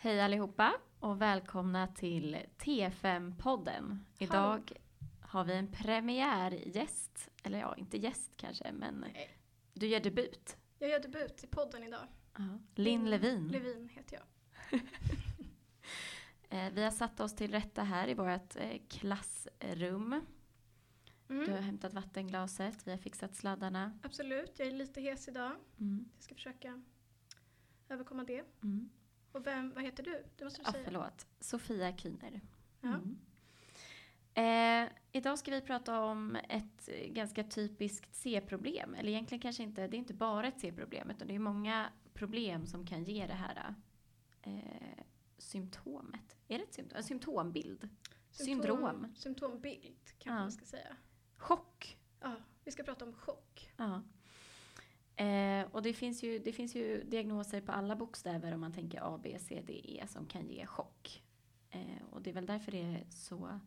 Hej allihopa och välkomna till T5-podden. Idag har vi en premiärgäst, eller ja, inte gäst kanske, men Nej. du gör debut. Jag gör debut i podden idag. Ja. Linn Levin. Levin heter jag. Eh, Vi har satt oss till rätta här i vårt eh, klassrum. Mm. Du har hämtat vattenglaset, vi har fixat sladdarna. Absolut, jag är lite hes idag. Mm. Jag ska försöka överkomma det. Mm. Och vem, vad heter du? Det måste du Ja, säga. förlåt. Sofia Kühner. Ja. Mm. Eh, idag ska vi prata om ett ganska typiskt C-problem. Eller egentligen kanske inte, det är inte bara ett C-problem utan det är många problem som kan ge det här eh, symptomet. Är det ett symptom? En symptombild? Syndrom. Symptombild kanske Ja. man ska säga. Chock. Ja, vi ska prata om chock. Ja. Eh, och det finns, ju, det finns ju diagnoser på alla bokstäver om man tänker A, B, C, D, E som kan ge chock. Eh, och det är väl därför det är så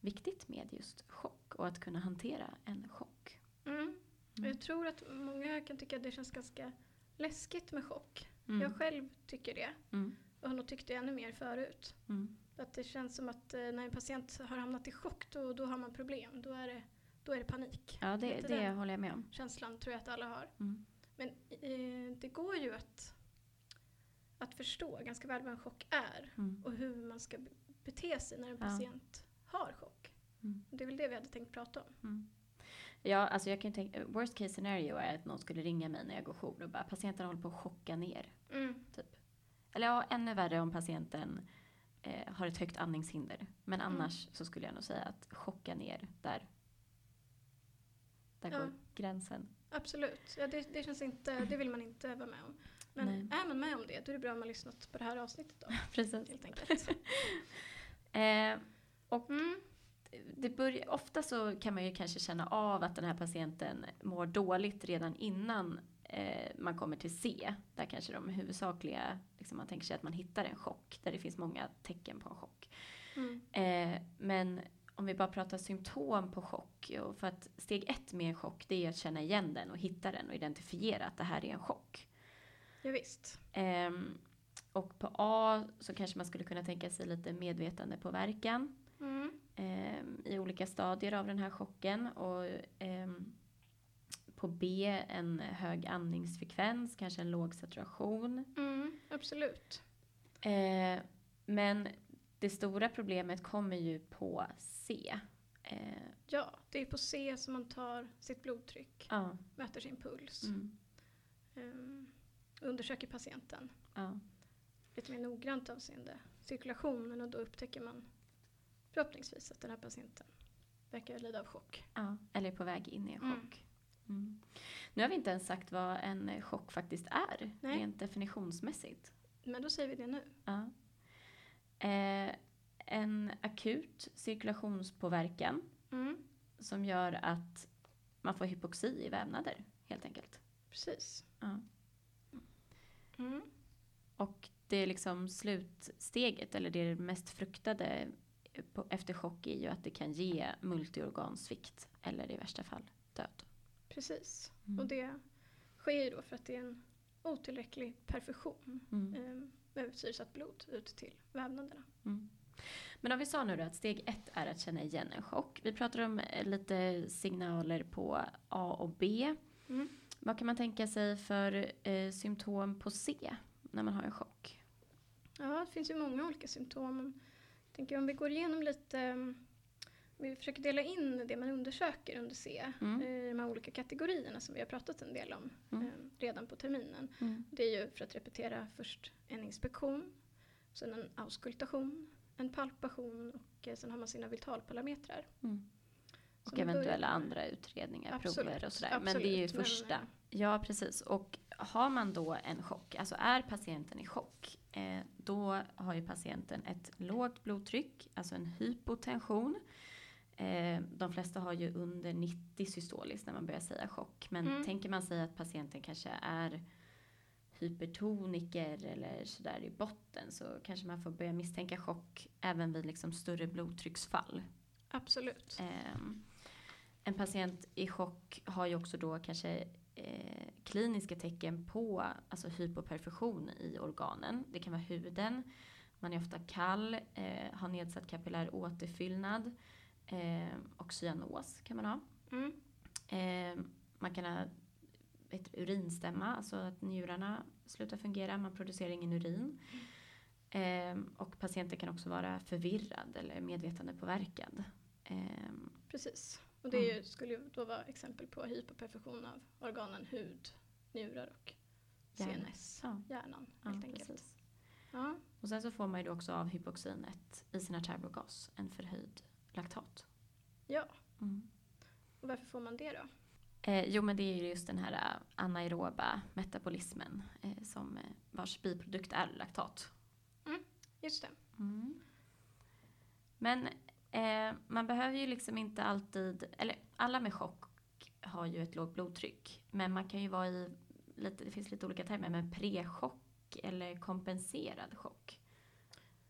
viktigt med just chock och att kunna hantera en chock. Mm. Mm. Jag tror att många kan tycka att det känns ganska läskigt med chock. Mm. Jag själv tycker det. Mm. Och har nog tyckt det ännu mer förut. Mm. Att det känns som att eh, när en patient har hamnat i chock då, då har man problem. Då är det, då är det panik. Ja, det, det den håller jag med om. känslan tror jag att alla har. Mm. Men eh, det går ju att, att förstå ganska väl vad en chock är Mm. och hur man ska be- bete sig när en Ja. patient har chock. Mm. Det är väl det vi hade tänkt prata om. Mm. Ja, alltså jag kan tänka, worst case scenario är att någon skulle ringa mig när jag går jour och bara patienten håller på att chocka ner. Typ. Eller ja, ännu värre om patienten eh, har ett högt andningshinder. Men Mm. annars så skulle jag nog säga att chocka ner, där, där Ja. går gränsen. Absolut, ja, det, det, känns inte, det vill man inte vara med om. Men Nej. är man med om det, då är det bra om man har lyssnat på det här avsnittet då, Precis. helt enkelt. Eh, och Mm. det börjar, ofta så kan man ju kanske känna av att den här patienten mår dåligt redan innan eh, man kommer till C. Där kanske de huvudsakliga, liksom man tänker sig att man hittar en chock, där det finns många tecken på en chock. Mm. Eh, men om vi bara pratar symptom på chock, och för att steg ett med en chock det är att känna igen den och hitta den och identifiera att det här är en chock. Ja, visst. Ehm, och på A så kanske man skulle kunna tänka sig lite medvetandepåverkan Mm. ehm, i olika stadier av den här chocken. Och ehm, på B en hög andningsfrekvens, kanske en låg saturation. Mm. Absolut. Eh, men det stora problemet kommer ju på C. Eh, Ja, det är på C som man tar sitt blodtryck, ja, mäter sin puls, mm, um, undersöker patienten. ja, lite mer noggrant avseende cirkulationen och då upptäcker man förhoppningsvis att den här patienten verkar lida av chock. ja, eller på väg in i en Mm. chock. Mm. Nu har vi inte ens sagt vad en chock faktiskt är, Nej. rent definitionsmässigt. Men då säger vi det nu. Ja. Eh, en akut cirkulationspåverkan Mm, som gör att man får hypoxi i vävnader, helt enkelt. precis. Ja. Mm, Och det är liksom slutsteget, eller det mest fruktade på, efter chock är ju att det kan ge multiorgansvikt, eller i värsta fall död. precis. Mm. Och det sker ju då för att det är en otillräcklig perfusion Mm. um, med syresatt blod ut till vävnaderna. Mm. Men om vi sa nu då att steg ett är att känna igen en chock. Vi pratar om eh, lite signaler på A och B. Mm. Vad kan man tänka sig för eh, symptom på C när man har en chock? Ja, det finns ju många olika symptom. Jag tänker om vi går igenom lite, um, vi försöker dela in det man undersöker under C Mm. eh, i de här olika kategorierna som vi har pratat en del om Mm. eh, redan på terminen. Mm. Det är ju för att repetera först en inspektion, sen en auskultation, en palpation och eh, sen har man sina vitalparametrar. Mm. Och eventuella andra utredningar, Absolut, prover och sådär. Men det är ju men- första. Ja, precis. Och har man då en chock, alltså är patienten i chock, eh, då har ju patienten ett lågt blodtryck, alltså en hypotension. Eh, de flesta har ju under 90 systoliskt när man börjar säga chock. Men Mm. tänker man sig att patienten kanske är hypertoniker eller sådär i botten så kanske man får börja misstänka chock även vid liksom större blodtrycksfall. Absolut. Ehm, en patient i chock har ju också då kanske eh, kliniska tecken på alltså hypoperfusion i organen. Det kan vara huden, man är ofta kall, eh, har nedsatt kapillär återfyllnad eh, och cyanos kan man ha. Mm. Eh, man kan ha ett urinstämma, alltså att njurarna slutar fungera, man producerar ingen urin. Eh, och patienten kan också vara förvirrad eller medvetandepåverkad. Eh, Precis. Och det ju, skulle ju då vara exempel på hypoperfusion av organen hud, njurar och. CNS. ja, Hjärnan ja, helt enkelt. precis. Ja. Och sen så får man ju då också av hypoxinet i sina turbogas en förhöjd laktat. ja. Mm. Och varför får man det då? Eh, jo men det är ju just den här eh, anaeroba metabolismen eh, som, eh, vars biprodukt är laktat. Just det. Mm. Men eh, man behöver ju liksom inte alltid, eller alla med chock har ju ett lågt blodtryck. Men man kan ju vara i, lite, det finns lite olika termer, men prechock eller kompenserad chock.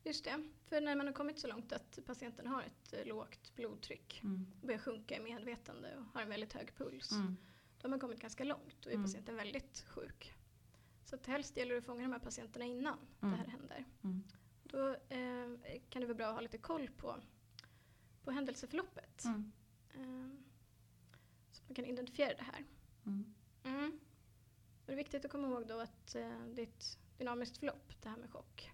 Just det. För när man har kommit så långt att patienten har ett eh, lågt blodtryck, Mm. börjar sjunka i medvetande och har en väldigt hög puls. Mm. Då har man kommit ganska långt och är Mm. patienten väldigt sjuk. Så att helst gäller det att fånga de här patienterna innan Mm. det här händer. Mm. Då eh, kan det vara bra att ha lite koll på, på händelseförloppet. Mm. Eh, så att man kan identifiera det här. Mm. Mm. Det är viktigt att komma ihåg då att eh, det är ett dynamiskt förlopp det här med chock.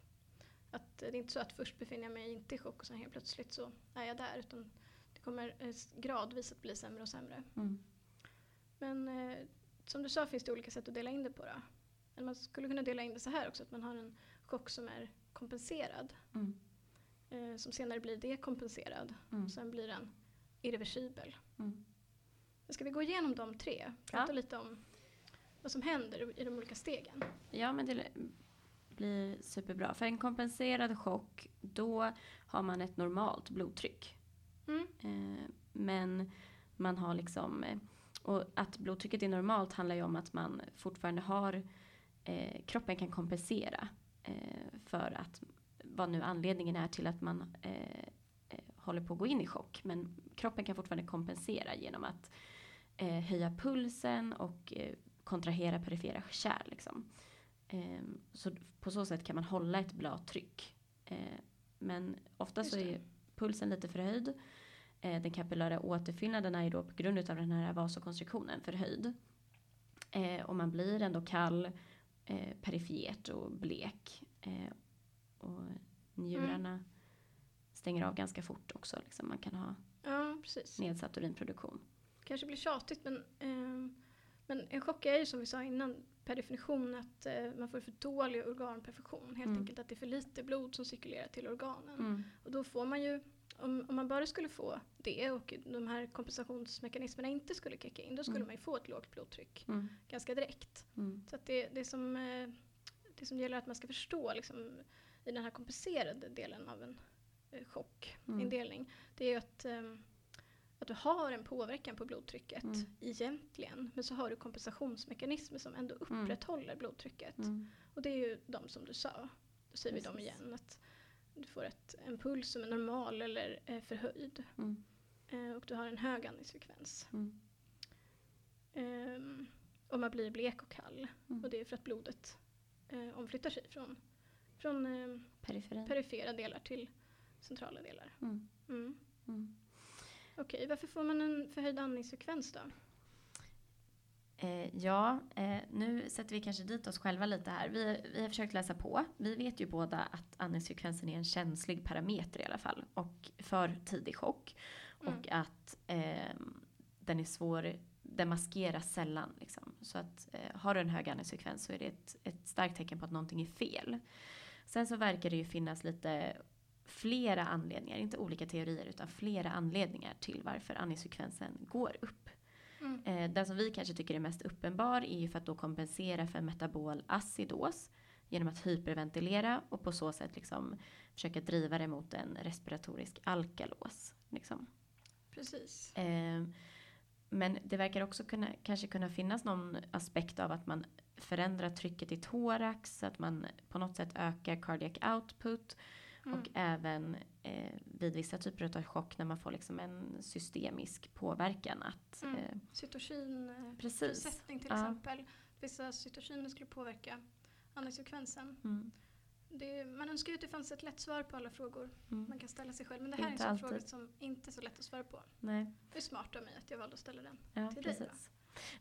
Att det är inte så att först befinner jag mig inte i chock och sen helt plötsligt så är jag där. Utan det kommer eh, gradvis att bli sämre och sämre. Mm. Men eh, som du sa finns det olika sätt att dela in det på. Då. Men man skulle kunna dela in det så här också. Att man har en chock som är kompenserad. Mm. Eh, som senare blir dekompenserad. Mm. Och sen blir den irreversibel. Mm. Ska vi gå igenom de tre? Prata Ja. lite om vad som händer i de olika stegen. Ja, men det blir superbra. För en kompenserad chock, då har man ett normalt blodtryck. Mm. Eh, men man har liksom... eh, Och att blodtrycket är normalt handlar ju om att man fortfarande har... Eh, kroppen kan kompensera eh, för att vad nu anledningen är till att man håller på att gå in i chock. Men kroppen kan fortfarande kompensera genom att höja pulsen och kontrahera perifera kärl. Liksom. Eh, så på så sätt kan man hålla ett bra tryck. Eh, men ofta så är pulsen lite förhöjd. Eh, den kapillära återfyllnaden är ju då på grund av den här vasokonstriktionen förhöjd. Eh, och man blir ändå kall, eh, perifert och blek. Eh, och njurarna stänger av ganska fort också. Liksom man kan ha Ja, nedsatt urinproduktion. kanske blir tjatigt men, ehm, men en chock är ju som vi sa innan per definition att eh, man får för dålig organperfusion. Helt Mm. enkelt att det är för lite blod som cirkulerar till organen. Mm. Och då får man ju, om, om man bara skulle få det och de här kompensationsmekanismerna inte skulle kicka in, då skulle Mm. man ju få ett lågt blodtryck Mm. ganska direkt. Mm. Så att det, det, som, eh, det som gäller att man ska förstå liksom, i den här kompenserade delen av en eh, chockindelning, det är ju att, eh, att du har en påverkan på blodtrycket Mm. egentligen, men så har du kompensationsmekanismer som ändå Mm. upprätthåller blodtrycket. Mm. Och det är ju de som du sa. Då säger vi dem Precis. igen. Att du får ett, en puls som är normal eller eh, förhöjd. Mm. Eh, och du har en hög andningsfrekvens. Mm. Ehm, och man blir blek och kall. Mm. Och det är för att blodet eh, omflyttar sig från, från eh, perifera delar till centrala delar. Mm. Okej, varför får man en förhöjd andningsfrekvens då? Eh, ja, eh, nu sätter vi kanske dit oss själva lite här. Vi, vi har försökt läsa på. Vi vet ju båda att andningsfrekvensen är en känslig parameter i alla fall. Och för tidig chock. Mm. Och att eh, den är svår, den maskeras sällan. Liksom. Så att eh, har du en hög andningsfrekvens så är det ett, ett starkt tecken på att någonting är fel. Sen så verkar det ju finnas lite flera anledningar, inte olika teorier utan flera anledningar till varför andningsfrekvensen går upp. Mm. Eh, den som vi kanske tycker är mest uppenbar är ju för att då kompensera för metabol acidos genom att hyperventilera och på så sätt liksom försöka driva det mot en respiratorisk alkalos. Liksom. Precis. Eh, men det verkar också kunna, kanske kunna finnas någon aspekt av att man förändrar trycket i thorax, så att man på något sätt ökar cardiac output Mm. Och även eh, vid vissa typer av chock när man får liksom en systemisk påverkan. Att, Mm. eh, precis. till Ja. exempel. Vissa cytokiner skulle påverka andningsfrekvensen. Mm, Det, man önskar ju att det fanns ett lätt svar på alla frågor mm. man kan ställa sig själv. Men det här Inte är en sån alltid. fråga som inte är så lätt att svara på. Nej, Det är smart av mig att jag valde att ställa den. ja, Till dig då? precis.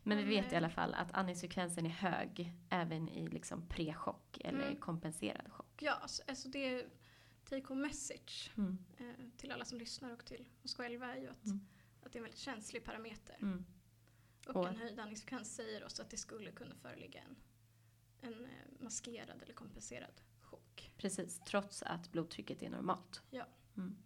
Men vi vet i eh, alla fall att andningsfrekvensen är hög även i liksom pre-chock eller Mm. kompenserad chock. Ja, alltså, alltså det take home message Mm, eh, till alla som lyssnar och till oss själva är ju att, Mm. att det är en väldigt känslig parameter. mm, Och, Och- en höjd andningsfrekvens säger oss att det skulle kunna föreligga en, en eh, maskerad eller kompenserad chock. precis, trots att blodtrycket är normalt. Ja. Mm.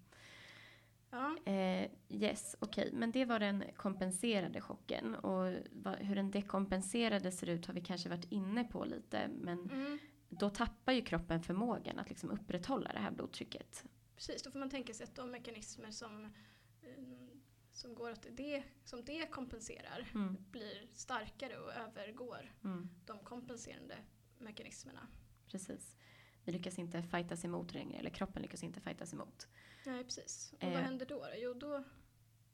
Ja, Eh, yes, okej. Men det var den kompenserade chocken. Och vad, hur den dekompenserade ser ut har vi kanske varit inne på lite. Men mm, då tappar ju kroppen förmågan att liksom upprätthålla det här blodtrycket. precis. Då får man tänka sig att de mekanismer som, eh, som går att det, som dekompenserar Mm, blir starkare och övergår mm, de kompenserande mekanismerna. precis. Vi lyckas inte fightas emot längre, eller kroppen lyckas inte fightas emot. Nej, precis. Och Eh. vad händer då? Jo, då,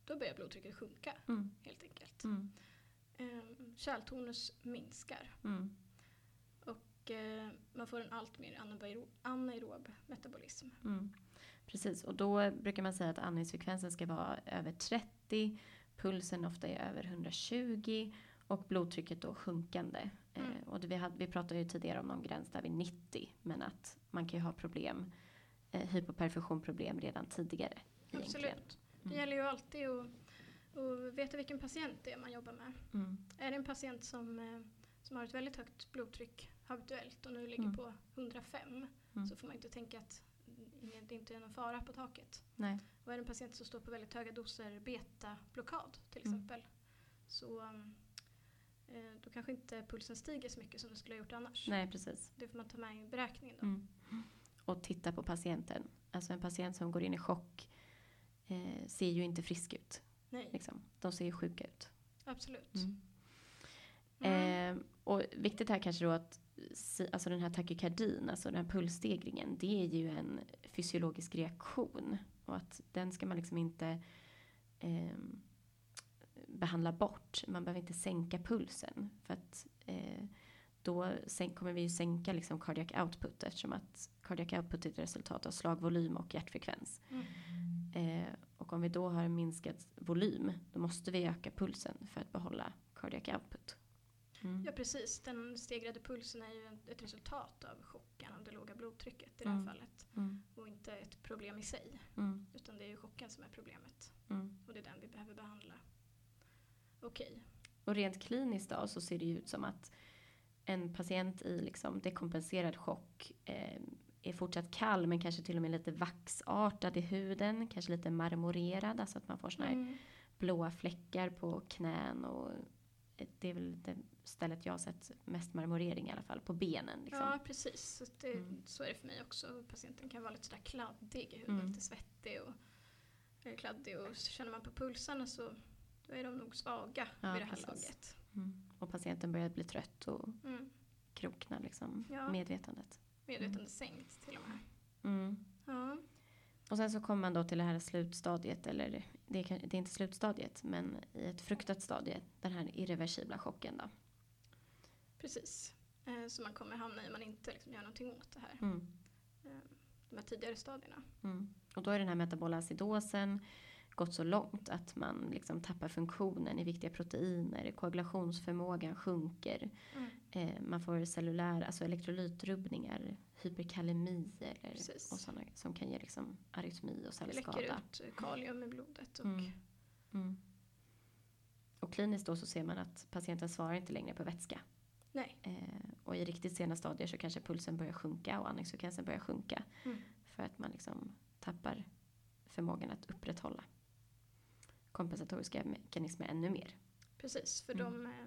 då börjar blodtrycket sjunka Mm, helt enkelt. mm, Eh, kärltonus minskar mm, man får en allt mer anaerob, anaerob metabolism. mm. Precis, och då brukar man säga att andningsfrekvensen ska vara över 30, pulsen ofta är över 120 och blodtrycket då sjunkande. Mm. Eh, och det, vi, hade, vi pratade ju tidigare om någon gräns där vid 90, men att man kan ju ha problem, eh, hypoperfusionproblem redan tidigare. Egentligen. Absolut. Det Mm. gäller ju alltid att, att veta vilken patient det är man jobbar med. Mm. Är det en patient som, eh, som har ett väldigt högt blodtryck habituellt och nu ligger Mm. på 105 Mm. så får man inte tänka att det inte är någon fara på taket. Nej. Och är det en patient som står på väldigt höga doser beta-blockad till Mm. exempel så eh, då kanske inte pulsen stiger så mycket som den skulle ha gjort annars. Nej, precis. Det får man ta med i beräkningen då. Mm. Och titta på patienten. Alltså en patient som går in i chock eh, ser ju inte frisk ut. Nej, Liksom. De ser ju sjuka ut. absolut. Mm. Mm. Eh, och viktigt här kanske då att alltså den här takykardin, alltså den här pulsstegringen, det är ju en fysiologisk reaktion. Och att den ska man liksom inte eh, behandla bort. Man behöver inte sänka pulsen. För att eh, då kommer vi ju sänka liksom cardiac output eftersom att cardiac output är ett resultat av slagvolym och hjärtfrekvens. Mm. Eh, och om vi då har en minskad volym, då måste vi öka pulsen för att behålla cardiac output. Mm. Ja precis, den stegrade pulsen är ju ett resultat av chocken av det låga blodtrycket i det här Mm. fallet. Mm. Och inte ett problem i sig. Mm. Utan det är ju chocken som är problemet. Mm. Och det är den vi behöver behandla. Okej. Och rent kliniskt då så ser det ju ut som att en patient i liksom dekompenserad chock eh, är fortsatt kall men kanske till och med lite vaxartad i huden, kanske lite marmorerad, alltså att man får såna här Mm. blåa fläckar på knän och eh, det är väl det stället jag har sett mest marmorering i alla fall, på benen. Liksom. Ja precis, så, det, Mm. så är det för mig också. Patienten kan vara lite sådär kladdig i huden, Mm. lite svettig och eh, kladdig. Och så känner man på pulsarna så då är de nog svaga Ja, vid det här precis. laget. Mm. Och patienten börjar bli trött och Mm. kroknar liksom Ja. medvetandet. Medvetande sänkt till och med. Mm. Ja. Och sen så kommer man då till det här slutstadiet, eller det är, det är inte slutstadiet, men i ett fruktat stadie, den här irreversibla chocken då. Precis. Eh, Så man kommer hamna i om man inte liksom gör någonting åt det här. Mm. Eh, De här tidigare stadierna. Mm. Och då är den här metabola acidosen gått så långt att man liksom tappar funktionen i viktiga proteiner, koagulationsförmågan sjunker, Mm. eh, man får cellulära, alltså elektrolytrubbningar, hyperkalemi eller, och sådana som kan ge liksom arytmi och Det läcker cellskada. ut kalium i blodet. Och, Mm. Mm. Och kliniskt då så ser man att patienten svarar inte längre på vätska. Nej. Eh, och i riktigt sena stadier så kanske pulsen börjar sjunka och andningsfrekvensen börjar sjunka. Mm. För att man liksom tappar förmågan att upprätthålla kompensatoriska mekanismer ännu mer. Precis, för Mm. de eh,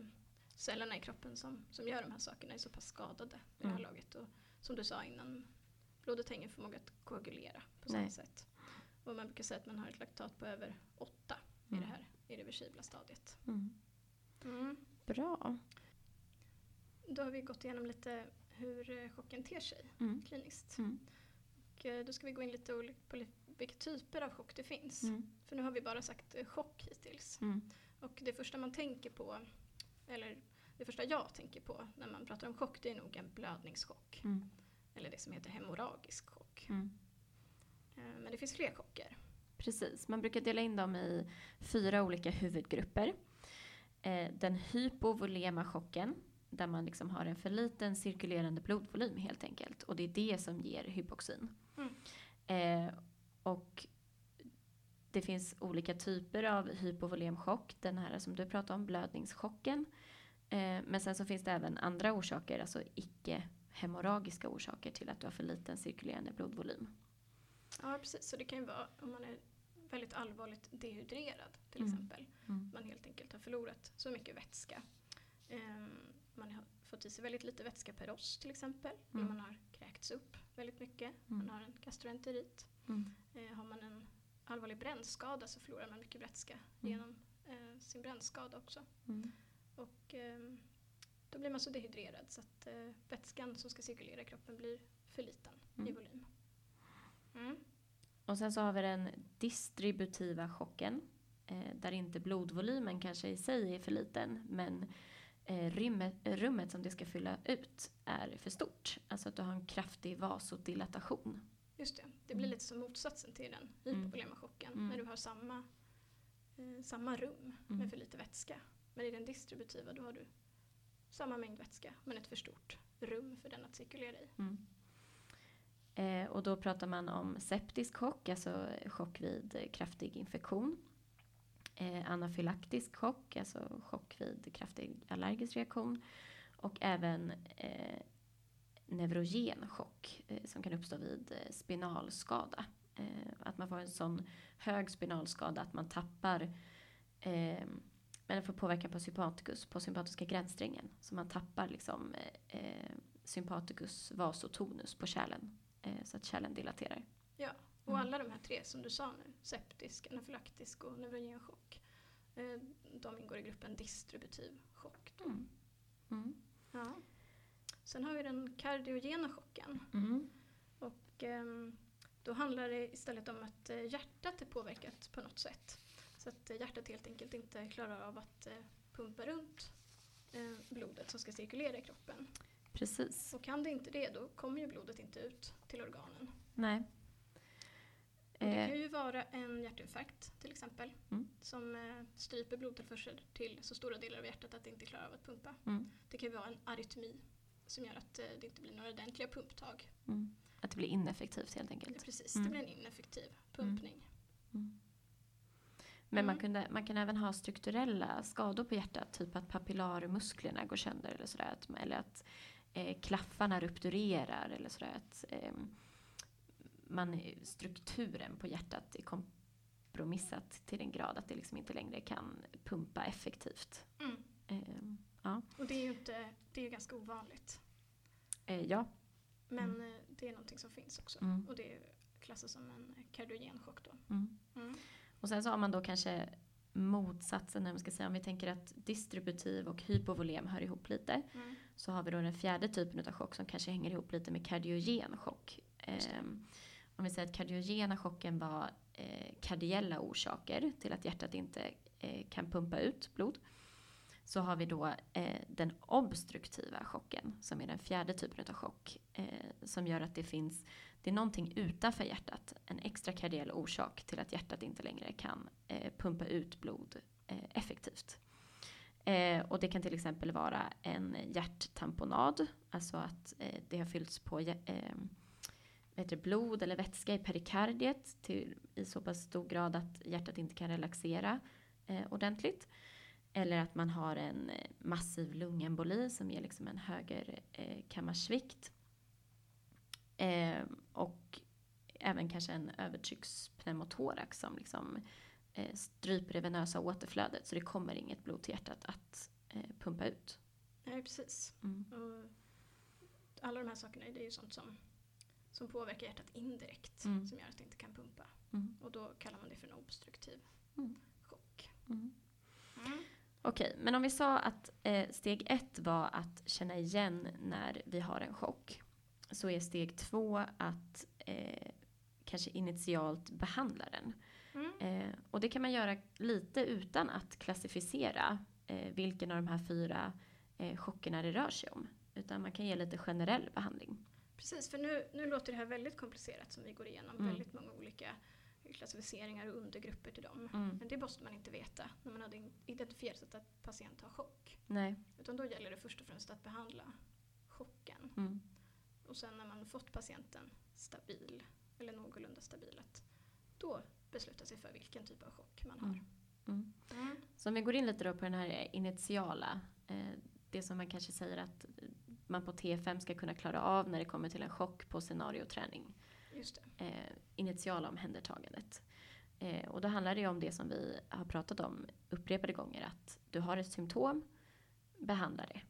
cellerna i kroppen som, som gör de här sakerna är så pass skadade i det här Mm. laget. Och som du sa innan, blodet har ingen förmåga att koagulera på samma sätt. Och man brukar säga att man har ett laktat på över 8 i Mm. det här irreversibla stadiet. Mm. Mm. Bra. Då har vi gått igenom lite hur eh, chocken ter sig Mm. kliniskt. Mm. Och eh, då ska vi gå in lite på vilka typer av chock det finns. Mm. För nu har vi bara sagt eh, chock hittills. Mm. Och det första man tänker på, eller det första jag tänker på när man pratar om chock, det är nog en blödningschock. Mm. Eller det som heter hemorragisk chock. Mm. Men det finns fler chocker. Precis, man brukar dela in dem i fyra olika huvudgrupper. Den hypovolema chocken, där man liksom har en för liten cirkulerande blodvolym helt enkelt. Och det är det som ger hypoxin. Mm. Eh, och det finns olika typer av hypovolemchock. Den här som du pratade om, blödningschocken. Eh, men sen så finns det även andra orsaker, alltså icke-hemorragiska orsaker till att du har för liten cirkulerande blodvolym. Ja, precis. Så det kan ju vara om man är väldigt allvarligt dehydrerad till Mm. exempel. Mm. Man helt enkelt har förlorat så mycket vätska. Ehm, man har fått i sig väldigt lite vätska per oss till exempel. Mm. Man har kräkts upp väldigt mycket. Mm. Man har en gastroenterit. Mm. Eh, har man en allvarlig brännskada så förlorar man mycket vätska Mm. genom eh, sin brännskada också. Och ehm, då blir man så dehydrerad så att eh, vätskan som ska cirkulera i kroppen blir för liten i Mm. volym. Mm. Och sen så har vi den distributiva chocken. Eh, där inte blodvolymen kanske i sig är för liten. Men eh, rummet, rummet som det ska fylla ut är för stort. Alltså att du har en kraftig vasodilatation. Just det, det blir Mm. lite som motsatsen till den Mm. hypovolema chocken. Mm. När du har samma, eh, samma rum Mm. med för lite vätska. Men i den distributiva då har du samma mängd vätska men ett för stort rum för den att cirkulera i. Mm. Eh, och då pratar man om septisk chock, alltså chock vid eh, kraftig infektion. Eh, anafylaktisk chock, alltså chock vid kraftig allergisk reaktion. Och även eh, neurogen chock som eh, som kan uppstå vid eh, spinalskada. Eh, att man får en sån hög spinalskada att man tappar eh, men det får påverkan på sympaticus, på sympatiska gränssträngen. Så man tappar liksom eh, eh sympaticus vasotonus på kärlen. Eh, så att kärlen dilaterar. Och Mm. alla de här tre som du sa nu, septisk, anafylaktisk och neurogen chock. Eh, de ingår i gruppen distributiv chock. Mm. Mm. Ja. Sen har vi den kardiogena chocken. Mm. Och ehm, då handlar det istället om att eh, hjärtat är påverkat på något sätt. Så att eh, hjärtat helt enkelt inte klarar av att pumpa runt blodet som ska cirkulera i kroppen. Precis. Och kan det inte det då kommer ju blodet inte ut till organen. Nej. Det Eh, kan ju vara en hjärtinfarkt till exempel. Mm. Som eh, stryper blodtillförsel till så stora delar av hjärtat att det inte klarar av att pumpa. mm. Det kan ju vara en arytmi som gör att eh, det inte blir några ordentliga pumptag. Mm. Att det blir ineffektivt helt enkelt. precis, Mm. det blir en ineffektiv pumpning. Mm. Men man, Mm. kunde, man kan även ha strukturella skador på hjärtat. Typ att papillarmusklerna går sönder eller sådär. Att, eller att eh, klaffarna rupturerar eller sådär. Att, eh, man, strukturen på hjärtat är kompromissat till den grad att det liksom inte längre kan pumpa effektivt. Mm. Eh, ja. Och det är ju inte, det är ganska ovanligt. Eh, ja. Men eh, det är någonting som finns också. Mm. Och det klassas som en kardiogen chock då. Mm. Mm. Och sen så har man då kanske motsatsen, när man ska säga, om vi tänker att distributiv och hypovolem hör ihop lite. Mm. Så har vi då den fjärde typen av chock som kanske hänger ihop lite med kardiogen chock. Ehm, om vi säger att kardiogena chocken var eh, kardiella orsaker till att hjärtat inte eh, kan pumpa ut blod. Så har vi då eh, den obstruktiva chocken som är den fjärde typen av chock. Eh, som gör att det finns, det är någonting utanför hjärtat, en extra kardiell orsak till att hjärtat inte längre kan eh, pumpa ut blod eh, effektivt. Eh, och det kan till exempel vara en hjärttamponad, alltså att eh, det har fyllts på eh, heter blod eller vätska i perikardiet till, i så pass stor grad att hjärtat inte kan relaxera eh, ordentligt. Eller att man har en eh, massiv lungemboli som ger liksom en höger eh, kammarsvikt. Eh, och även kanske en övertryckspneumotorax som liksom eh, stryper det venösa återflödet så det kommer inget blod till hjärtat att eh, pumpa ut. Nej, precis. Mm. Och alla de här sakerna det är ju sånt som, som påverkar hjärtat indirekt. Mm. Som gör att det inte kan pumpa. Mm. Och då kallar man det för en obstruktiv Mm. chock. Mm. Mm. Okej, men om vi sa att eh, steg ett var att känna igen när vi har en chock. så är steg två att eh, kanske initialt behandla den. Mm. Eh, och det kan man göra lite utan att klassificera eh, vilken av de här fyra eh, chockerna det rör sig om. Utan man kan ge lite generell behandling. Precis, för nu, nu låter det här väldigt komplicerat som vi går igenom. Mm. Väldigt många olika klassificeringar och undergrupper till dem. Mm. Men det måste man inte veta när man in- identifierat att patient har chock. Nej. Utan då gäller det först och främst att behandla chocken. Mm. Och sen när man fått patienten stabil, eller någorlunda stabil, att då besluta sig för vilken typ av chock man har. Mm. Mm. Mm. Så om vi går in lite då på den här initiala, eh, det som man kanske säger att man på T5 ska kunna klara av när det kommer till en chock på scenarioträning. Just det. Eh, initiala omhändertagandet. Eh, och då handlar det ju om det som vi har pratat om upprepade gånger, att du har ett symptom, behandla det.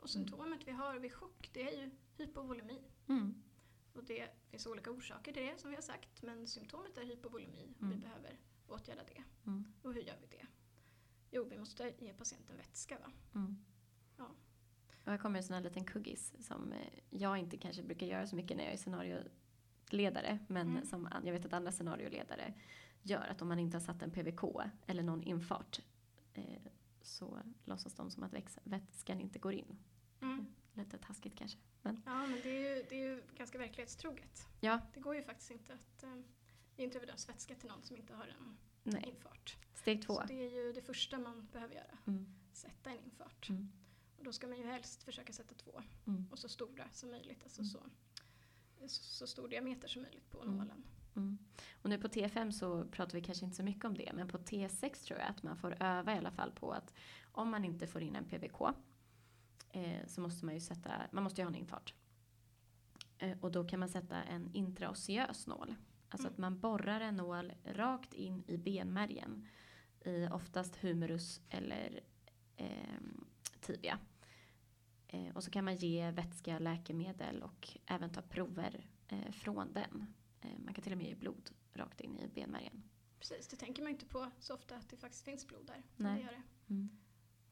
Och symptomet vi har vid chock, det är ju hypovolemi. Mm. Och det finns olika orsaker till det som vi har sagt, men symptomet är hypovolemi och vi Mm. behöver åtgärda det. Mm. Och hur gör vi det? Jo, vi måste ge patienten vätska va? Mm. Och här kommer en sån här liten kuggis som eh, jag inte kanske brukar göra så mycket när jag är scenarioledare. Men Mm. som jag vet att andra scenarioledare gör. Att om man inte har satt en PVK eller någon infart eh, så låtsas de som att vätskan inte går in. Mm. Lite taskigt kanske. Men Ja, men det är, ju, det är ju ganska verklighetstroget. ja, Det går ju faktiskt inte att eh, intravenös vätska till någon som inte har en nej. infart. Steg två. Så det är ju det första man behöver göra, Mm. sätta en infart. Mm. Och då ska man ju helst försöka sätta två Mm. och så stora som möjligt, alltså Mm. så, så, så stor diameter som möjligt på Mm. nålen. Mm. Och nu på T5 så pratar vi kanske inte så mycket om det, men på T6 tror jag att man får öva i alla fall på att om man inte får in en PVK eh, så måste man ju sätta, man måste ju ha en infart. Eh, och då kan man sätta en intraoseös nål. Alltså Mm. att man borrar en nål rakt in i benmärgen i oftast humerus eller eh, tibia. Eh, och så kan man ge vätska, läkemedel och även ta prover eh, från den. Eh, Man kan till och med ge blod rakt in i benmärgen. Precis, det tänker man inte på så ofta att det faktiskt finns blod där. Nej. Det gör det. Mm.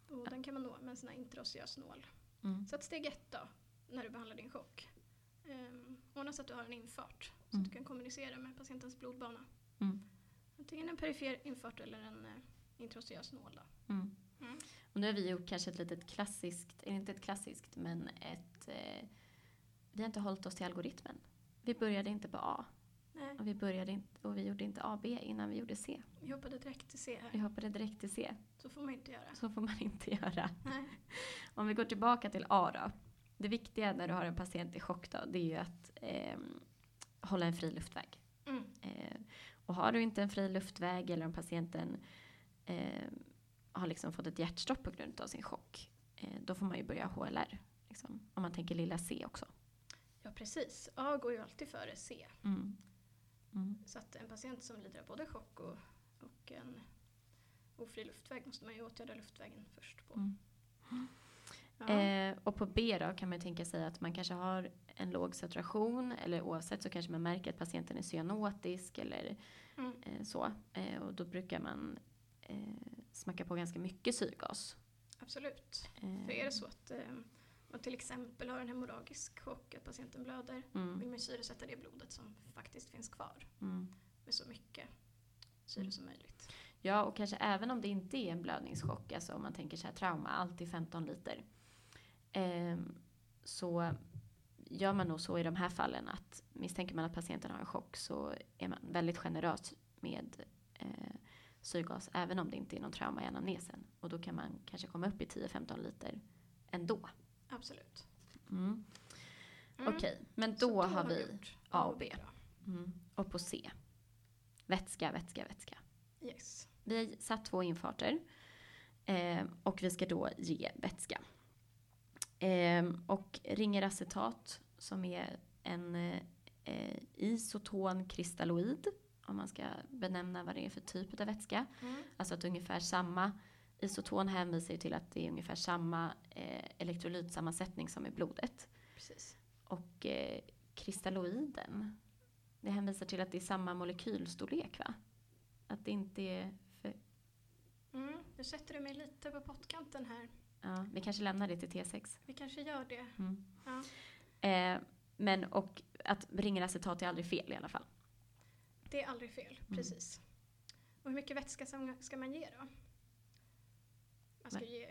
Och den kan man nå med en sån här intraoseös nål. Mm. Så att steg ett då, när du behandlar din chock. Um, ordna så att du har en infart. Så Mm. att du kan kommunicera med patientens blodbana. Mm. Antingen en perifer infart eller en uh, intraoseös nål då. Mm. Och nu har vi gjort kanske ett litet klassiskt, eller inte ett klassiskt, men ett... Eh, vi har inte hållit oss till algoritmen. Vi började inte på A Nej, och vi, började inte, och vi gjorde inte AB innan vi gjorde C. vi hoppade direkt till C Vi hoppade direkt till C. Så får man inte göra. Så får man inte göra. Nej. Om vi går tillbaka till A då. Det viktiga när du har en patient i chock då, det är ju att eh, hålla en fri luftväg. Mm. Eh, och har du inte en fri luftväg eller om patienten eh, har liksom fått ett hjärtstopp på grund av sin chock. Eh, då får man ju börja HLR. Liksom, om man tänker lilla C också. Ja, precis. A går ju alltid före C. Mm. Mm. Så att en patient som lider av både chock och, och en ofri luftväg måste man ju åtgärda luftvägen först på. Mm. Ja. Eh, och på B då kan man tänka sig att man kanske har en låg saturation eller oavsett så kanske man märker att patienten är cyanotisk eller Mm. eh, så. Eh, och då brukar man eh, smacka på ganska mycket syrgas. Absolut. Eh, För är det så att eh, man till exempel har en hemorragisk chock, att patienten blöder, Mm, vill man syresätta det blodet som faktiskt finns kvar mm. med så mycket syre som möjligt. Ja, och kanske även om det inte är en blödningschock, alltså om man tänker så här trauma, alltid 15 liter. ehm, så gör man nog så i de här fallen att misstänker man att patienten har en chock så är man väldigt generös med eh, syrgas, även om det inte är någon trauma i anamnesen. Och då kan man kanske komma upp i 10-15 liter ändå. Absolut. Mm. Mm. Okej, men Så då, har vi A och B. då. Mm. Och på C. Vätska, vätska, vätska. Yes. Vi har satt två infarter. Eh, och vi ska då ge vätska. Eh, och ringeracetat som är en eh, isoton kristalloid. Om man ska benämna vad det är för typ av vätska. Mm. Alltså att ungefär samma isoton hänvisar ju till att det är ungefär samma eh, elektrolytsammansättning som i blodet. Precis. Och eh, kristalloiden, det hänvisar till att det är samma molekylstorlek va? Att det inte är för Mm. Nu sätter du mig lite på pottkanten här. Ja, vi kanske lämnar det till T6. Vi kanske gör det. Mm. Ja. Eh, men och att ringeracetat är aldrig fel i alla fall. Det är aldrig fel, Mm. precis. Och hur mycket vätska ska, man ge då? Man ska Nej. ge...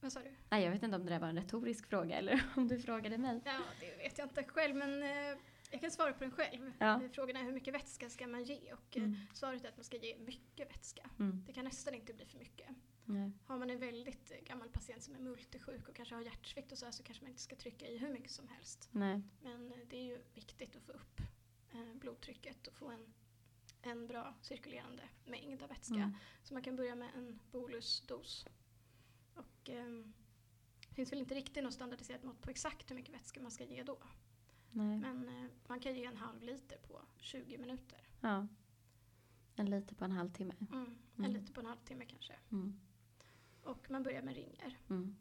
Vad sa du? Nej, jag vet inte om det där var en retorisk fråga eller om du frågade mig. Ja, det vet jag inte själv, men eh, jag kan svara på den själv. Ja. Eh, Frågan är hur mycket vätska ska man ge? Och eh, Mm. svaret är att man ska ge mycket vätska. Mm. Det kan nästan inte bli för mycket. Nej. Har man en väldigt gammal patient som är multisjuk och kanske har hjärtsvikt och så, här, så kanske man inte ska trycka i hur mycket som helst. Nej. Men det är ju viktigt att få upp blodtrycket och få en, en bra cirkulerande mängd av vätska. Mm. Så man kan börja med en bolusdos. Och ehm, det finns väl inte riktigt något standardiserat mått på exakt hur mycket vätska man ska ge då. Nej. Men eh, man kan ge en halv liter på 20 minuter. Ja. En liter på en halvtimme. Mm. En Mm. liter på en halvtimme kanske. Mm. Och man börjar med ringer. Mm.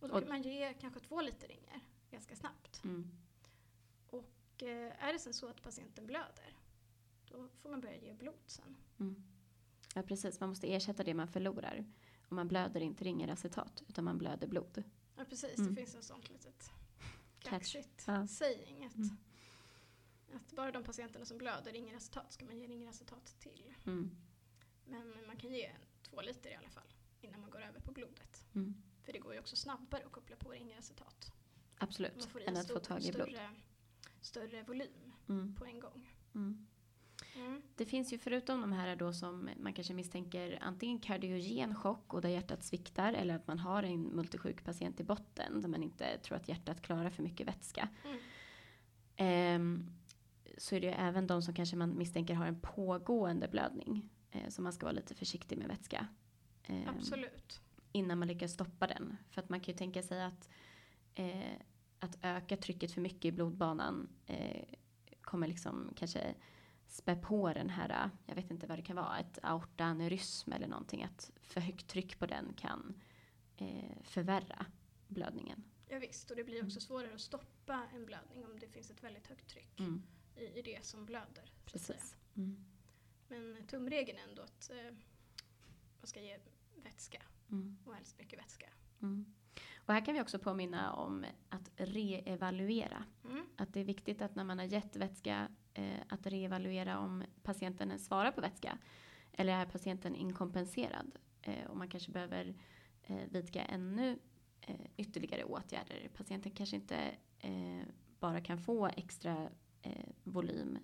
Och då Och- kan man ge kanske två liter ringer ganska snabbt. Mm. Och eh, är det sen så att patienten blöder, då får man börja ge blod sen. Mm. Ja, precis. Man måste ersätta det man förlorar. Och man blöder inte ringeracetat, utan man blöder blod. Ja precis, Mm. det finns en sånt litet catchigt Ja. saying. Att, Mm. att bara de patienterna som blöder ringeracetat ska man ge ringeracetat till. Mm. Men man kan ge två liter i alla fall innan man går över på blodet. Mm. För det går ju också snabbare att koppla på ringeracetat. Absolut, än att få tag i blod. Större, volym Mm. på en gång. Mm. Mm. Det finns ju förutom de här då som man kanske misstänker antingen kardiogen chock och där hjärtat sviktar eller att man har en multisjuk patient i botten där man inte tror att hjärtat klarar för mycket vätska. Ehm, så är det ju även de som kanske man misstänker har en pågående blödning. Eh, så man ska vara lite försiktig med vätska. Ehm, Absolut. innan man lyckas stoppa den. För att man kan ju tänka sig att, eh, att öka trycket för mycket i blodbanan eh, kommer liksom kanske spä på den här, jag vet inte vad det kan vara, ett aortaneurysm eller någonting. Att för högt tryck på den kan eh, förvärra blödningen. Ja, visst, och det blir också Mm. svårare att stoppa en blödning om det finns ett väldigt högt tryck Mm, i, i det som blöder. Precis. Mm, Men tumregeln är ändå att eh, man ska ge vätska mm, och helst mycket vätska. mm. Och här kan vi också påminna om att reevaluera. Mm. Att det är viktigt att när man har gett vätska eh, att reevaluera om patienten svarar på vätska. Eller är patienten inkompenserad? Eh, och man kanske behöver eh, vidga ännu eh, ytterligare åtgärder. Patienten kanske inte eh, bara kan få extra eh, volym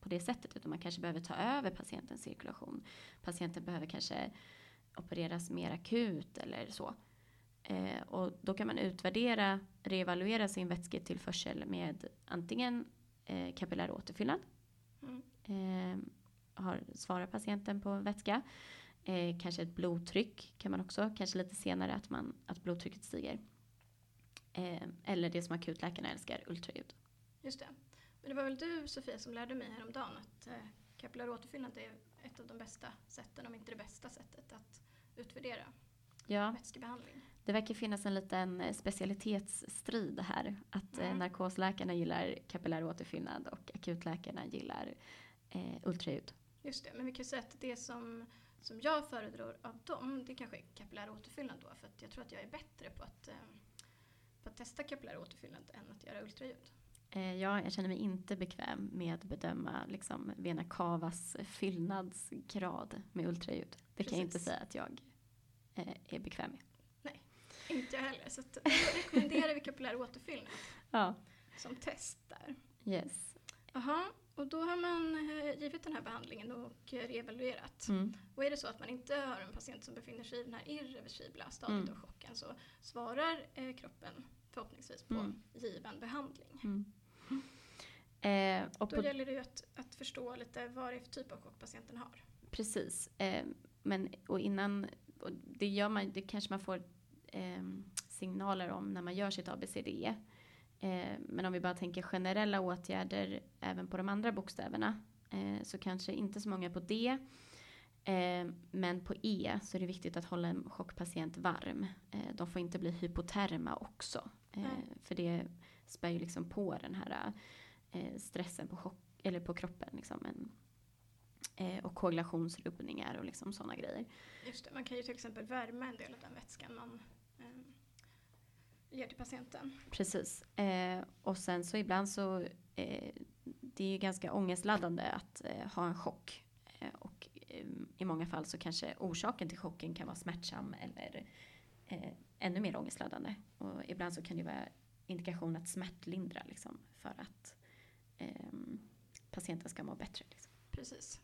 på det sättet utan man kanske behöver ta över patientens cirkulation. Patienten behöver kanske opereras mer akut eller så. Eh, och då kan man utvärdera, reevaluera sin vätsketillförsel med antingen eh, kapillär återfyllnad. Mm. Eh, har, svarar patienten på vätska. Eh, kanske ett blodtryck kan man också, kanske lite senare att, man, att blodtrycket stiger. Eh, eller det som akutläkarna älskar, ultraljud. Just det. Men det var väl du Sofia som lärde mig häromdagen att eh, kapillär återfyllnad är ett av de bästa sätten, om inte det bästa sättet att utvärdera Ja, vätskebehandling. Det verkar finnas en liten eh, specialitetsstrid här. Att eh, Mm. narkosläkarna gillar kapillär återfyllnad och akutläkarna gillar eh, ultraljud. Just det, men vi kan säga att det som, som jag föredrar av dem, det kanske är kapillär återfyllnad då, för jag tror att jag är bättre på att, eh, på att testa kapillär återfyllnad än att göra ultraljud. Eh, ja, jag känner mig inte bekväm med att bedöma liksom, vena cavas fyllnadsgrad med ultraljud. Det kan jag inte Precis. säga att jag eh, är bekväm med. Inte jag heller, så att, då rekommenderar vi kapillär återfyllnad Ja, som test där. yes. Jaha, och då har man eh, givit den här behandlingen och reevaluerat. Mm. Och är det så att man inte har en patient som befinner sig i den här irreversibla stadiet Mm. av chocken så svarar eh, kroppen förhoppningsvis på Mm. given behandling. Mm. Eh, och Då på, gäller det ju att, att förstå lite vad det är för typ av chock patienten har. precis. Eh, men och innan, och det gör man, det kanske man får signaler om när man gör sitt ABCD. Eh, men om vi bara tänker generella åtgärder även på de andra bokstäverna eh, så kanske inte så många på D. Eh, men på E så är det viktigt att hålla en chockpatient varm. Eh, de får inte bli hypoterma också. Nej. för det spär ju liksom på den här stressen på, chock, eller på kroppen. Liksom en, och koagulationsrubbningar och liksom sådana grejer. Just det, man kan ju till exempel värma en del av den vätskan man ger till patienten. Precis. Eh, och sen så ibland så, eh, det är ju ganska ångestladdande att eh, ha en chock. Eh, och eh, i många fall så kanske orsaken till chocken kan vara smärtsam eller eh, ännu mer ångestladdande. Och ibland så kan det vara indikation att smärtlindra liksom, för att patienten ska må bättre. Liksom. Precis.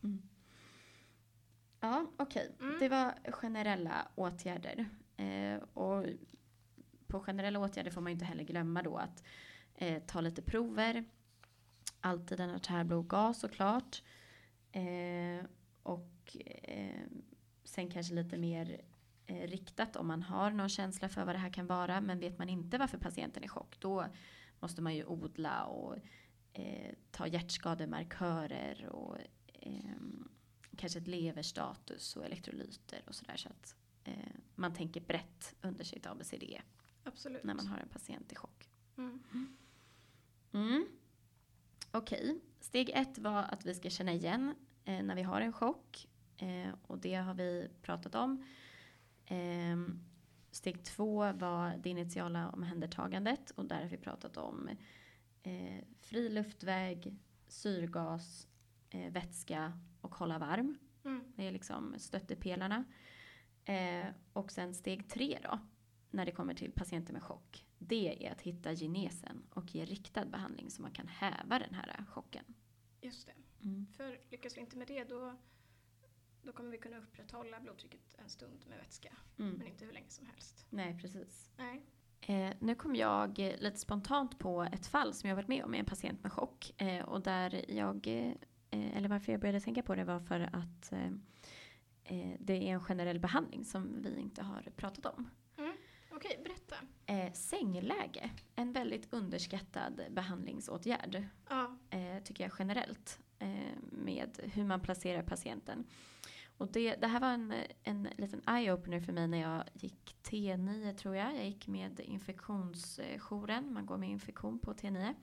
Ja, okej. Mm. Det var generella åtgärder. Eh, och på generella åtgärder får man ju inte heller glömma då att eh, ta lite prover. Alltid en artärblodgas såklart. Eh, och eh, sen kanske lite mer eh, riktat om man har någon känsla för vad det här kan vara. Men vet man inte varför patienten är i chock då måste man ju odla och eh, ta hjärtskademarkörer och ehm, kanske ett leverstatus och elektrolyter och sådär. Så att eh, man tänker brett under sitt ABCD Absolut. när man har en patient i chock. Mm. Mm. Okej, steg ett var att vi ska känna igen eh, när vi har en chock. Eh, och det har vi pratat om. Ehm, steg två var det initiala omhändertagandet och där har vi pratat om eh, fri luftväg, syrgas, eh, vätska och hålla varm. Mm. Det är liksom stöttepelarna. Eh, och sen steg tre då, när det kommer till patienter med chock. Det är att hitta genesen och ge riktad behandling så man kan häva den här chocken. Just det. Mm. För lyckas vi inte med det då, då kommer vi kunna upprätthålla blodtrycket en stund med vätska. Mm. Men inte hur länge som helst. Nej, precis. Nej. Eh, nu kom jag eh, lite spontant på ett fall som jag varit med om med en patient med chock. Eh, och där jag, eh, eller varför jag började tänka på det var för att eh, det är en generell behandling som vi inte har pratat om. Okej, berätta. Eh, sängläge, en väldigt underskattad behandlingsåtgärd. Ja. eh, tycker jag generellt, eh, med hur man placerar patienten. Och det, det här var en, en liten eye-opener för mig när jag gick T9 tror jag. Jag gick med infektionsjouren, man går med infektion på T9.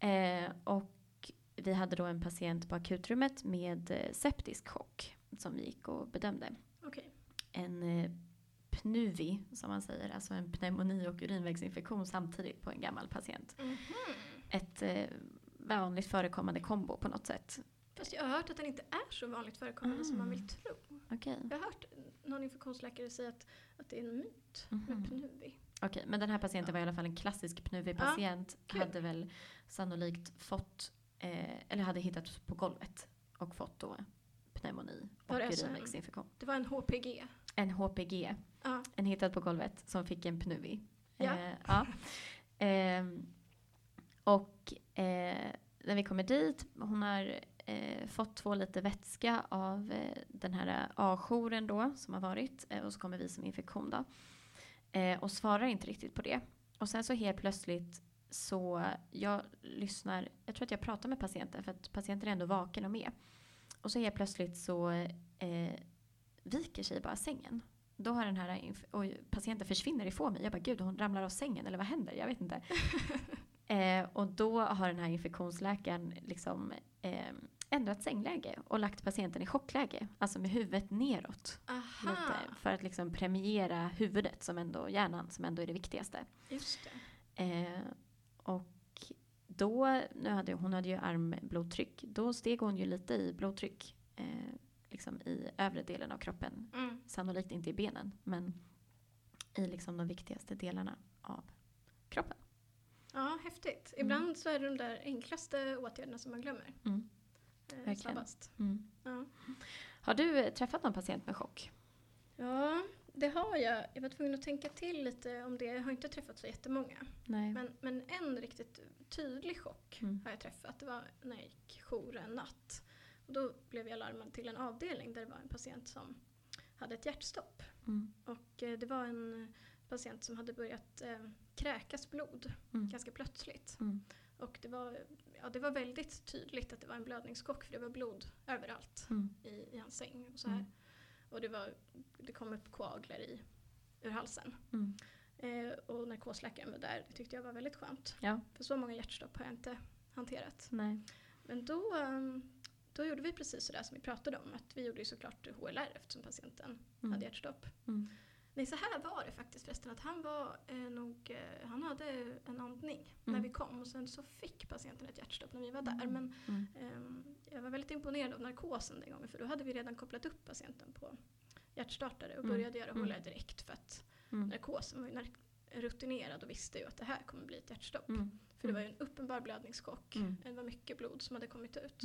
Eh, och vi hade då en patient på akutrummet med eh, septisk chock som vi gick och bedömde. Okej. En eh, PNUVI som man säger, alltså en pneumoni och urinvägsinfektion samtidigt på en gammal patient Mhm. ett eh, vanligt förekommande kombo på något sätt. Fast jag har hört att den inte är så vanligt förekommande som man vill Mm. tro. Okej, Jag har hört någon infektionsläkare säga att, att det är en myt Mhm. med PNUVI. Okej, men den här patienten var i alla fall en klassisk PNUVI-patient. kul. hade väl sannolikt fått, eh, eller hade hittat på golvet och fått då pneumoni och urinvägsinfektion. Det var en HPG. En HPG, Ja. en hittad på golvet som fick en PNUVI. Ja. Eh, ja. Ehm, och eh, när vi kommer dit, hon har eh, fått två liter vätska av eh, den här A-jouren då som har varit eh, och så kommer vi som infektion då. Eh, och svarar inte riktigt på det. Och sen så helt plötsligt så jag lyssnar, jag tror att jag pratar med patienten för att patienten är ändå vaken och med. Och så helt plötsligt så eh, viker sig bara sängen. Då har den här och patienten försvinner ifrån mig. Jag bara gud hon ramlar av sängen eller vad händer? Jag vet inte. eh, och då har den här infektionsläkaren liksom eh, ändrat sängläge och lagt patienten i chockläge. Alltså med huvudet neråt. Lite, för att liksom premiera huvudet som ändå, hjärnan som ändå är det viktigaste. just det. Eh, och då, nu hade, hon hade ju armblodtryck, då steg hon ju lite i blodtryck. Eh, liksom i övre delen av kroppen. Mm. Sannolikt inte i benen, men i liksom de viktigaste delarna av kroppen. Ja, häftigt. Mm. Ibland så är det de där enklaste åtgärderna som man glömmer. Mm. Eh, snabbast. Mm. Ja. Har du träffat någon patient med chock? ja, det har jag. Jag var tvungen att tänka till lite om det. Jag har inte träffat så jättemånga. Nej. Men, men en riktigt tydlig chock Mm. har jag träffat. Det var när jag gick jour en natt. Och då blev jag larmad till en avdelning där det var en patient som hade ett hjärtstopp. Mm. Och eh, det var en patient som hade börjat eh, kräkas blod Mm. ganska plötsligt. Mm. Och det var, ja, det var väldigt tydligt att det var en blödningschock för det var blod överallt Mm. i, i hans säng. Och, så här. Och det, var, det kom upp koagler i, ur halsen. Mm. Eh, och narkosläkaren var där. Det tyckte jag var väldigt skönt. Ja. För så många hjärtstopp har jag inte hanterat. Nej. Men då, ehm, då gjorde vi precis sådär som vi pratade om. Att vi gjorde ju såklart HLR eftersom patienten Mm. hade hjärtstopp. Mm. Nej, så här var det faktiskt förresten. Att han var eh, nog, eh, han hade en andning när Mm. vi kom och sen så fick patienten ett hjärtstopp när vi var där. Mm. Men Mm. ehm, jag var väldigt imponerad av narkosen den gången för då hade vi redan kopplat upp patienten på hjärtstartare och Mm. började göra Mm. HLR direkt för att Mm. narkosen var ju nark- rutinerad och visste ju att det här kommer bli ett hjärtstopp. Mm. För det var ju en uppenbar blödningschock. Det var mycket blod som hade kommit ut.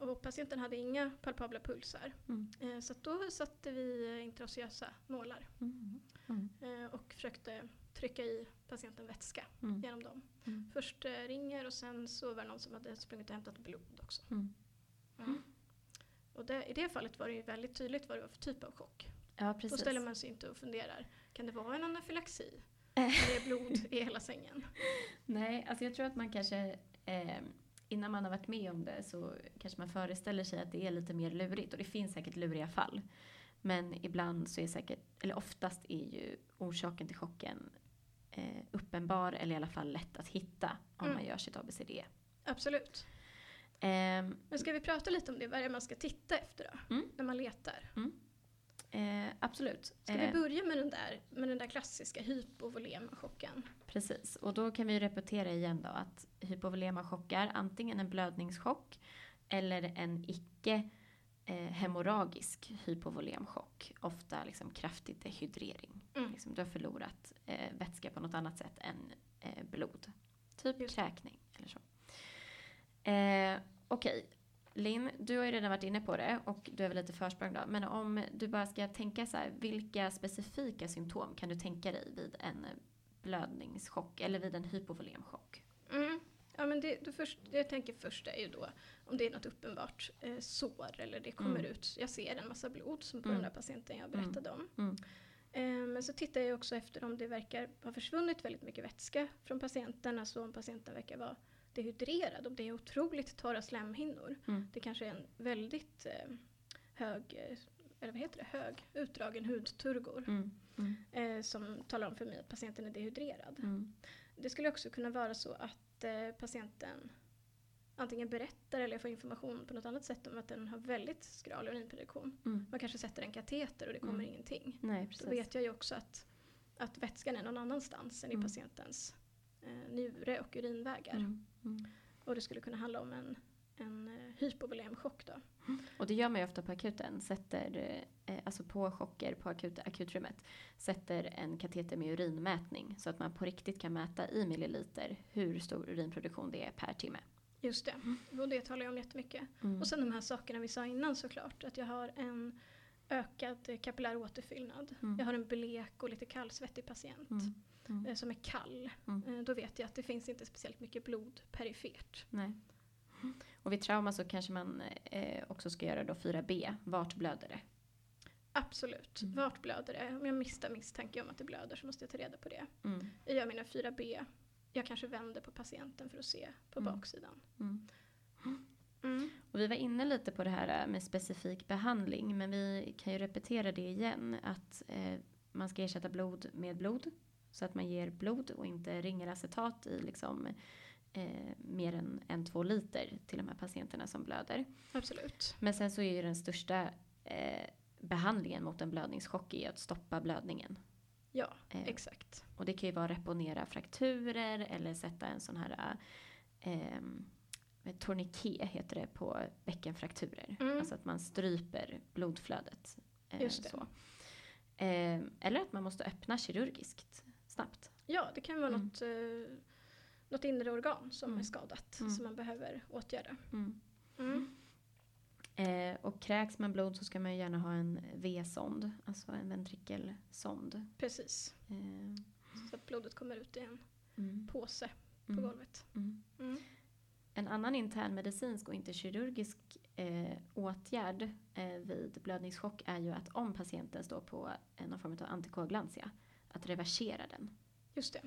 Och patienten hade inga palpabla pulsar. Mm. Eh, Så då satte vi eh, intraosseösa nålar Mm. Mm. eh, och försökte trycka i patienten vätska Mm. genom dem. Mm. Först eh, ringer och sen så var det någon som hade sprungit och hämtat blod också. Och det, i det fallet var det ju väldigt tydligt vad det var för typ av chock. Ja, Då precis. ställer man sig inte och funderar, kan det vara en anafylaxi? När det är blod i hela sängen? Nej, alltså jag tror att man kanske eh, innan man har varit med om det så kanske man föreställer sig att det är lite mer lurigt och det finns säkert luriga fall. Men ibland så är säkert, eller oftast är ju orsaken till chocken eh, uppenbar eller i alla fall lätt att hitta om Mm. man gör sitt ABCD. Absolut. Ehm, Men ska vi prata lite om det? Vad är det man ska titta efter då? Mm. När man letar? Eh, absolut. Ska vi Eh, börja med den där, med den där klassiska hypovolemchocken? Precis, och då kan vi repetera igen då att hypovolema chockar antingen en blödningschock eller en icke eh, hemorragisk hypovolemchock. Ofta liksom kraftig dehydrering. Mm. Liksom, du har förlorat eh, vätska på något annat sätt än eh, blod. Typ Just. kräkning eller så. Eh, Okej, Linn, du har ju redan varit inne på det och du är väl lite försprång då. Men om du bara ska tänka så här, vilka specifika symptom kan du tänka dig vid en blödningschock eller vid en hypovolemchock? Mm. Ja, men det, det, först, det jag tänker först är ju då om det är något uppenbart eh, sår eller det kommer Mm. ut, jag ser en massa blod som på Mm. den där patienten jag berättade om. Mm. Eh, men så tittar jag också efter om det verkar ha försvunnit väldigt mycket vätska från patienten, alltså om patienten verkar vara dehydrerad, om det är otroligt torra slemhinnor. Mm. Det kanske är en väldigt eh, hög, eh, eller vad heter det, hög utdragen hudturgor Mm. Mm. eh, som talar om för mig att patienten är dehydrerad. Mm. Det skulle också kunna vara så att eh, patienten antingen berättar eller får information på något annat sätt om att den har väldigt skral urinproduktion. Mm. Man kanske sätter en kateter och det kommer Mm. ingenting. Nej, precis. Då vet jag ju också att, att vätskan är någon annanstans än i Mm. patientens eh, njure och urinvägar. Mm. Mm. Och det skulle kunna handla om en, en eh, hypovolemchock då. Och det gör man ju ofta på akuten, sätter, eh, alltså på chocker på akut, akutrummet, sätter en kateter med urinmätning så att man på riktigt kan mäta i milliliter hur stor urinproduktion det är per timme. Just det, och det talar jag om jättemycket. Mm. Och sen de här sakerna vi sa innan såklart. Att jag har en ökad kapillär återfyllnad. Mm. Jag har en blek och lite kallsvettig patient Mm. Mm. eh, som är kall. Mm. Eh, då vet jag att det finns inte speciellt mycket blod perifert. Nej. Och vid trauma så kanske man eh, också ska göra då 4B, vart blöder det? Absolut. Mm. Vart blöder det? Om jag misstänker misstanke om att det blöder så måste jag ta reda på det. Mm. Jag gör mina 4B. Jag kanske vänder på patienten för att se på Mm. baksidan. Mm. Mm. Och vi var inne lite på det här med specifik behandling, men vi kan ju repetera det igen, att eh, man ska ersätta blod med blod, så att man ger blod och inte ringeracetat i liksom, eh, mer än en, två liter till de här patienterna som blöder. Absolut. Men sen så är ju den största eh, behandlingen mot en blödningschock är att stoppa blödningen. Ja, Eh, exakt. och det kan ju vara reponera frakturer eller sätta en sån här eh, tourniquet heter det på bäckenfrakturer. Mm. Alltså att man stryper blodflödet. Eh, Just det. Så. Eh, eller att man måste öppna kirurgiskt snabbt. Ja, det kan vara Mm. något, eh, något inre organ som Mm. är skadat Mm. som man behöver åtgärda. Mm. Mm. Eh, och kräks man blod så ska man ju gärna ha en V-sond, alltså en ventrikelsond. Precis. Eh, Så att blodet kommer ut i en mm, påse på golvet. En annan internmedicinsk och inte kirurgisk eh, åtgärd eh, vid blödningschock är ju att om patienten står på eh, någon form av antikoagulantia, att reversera den. Just det.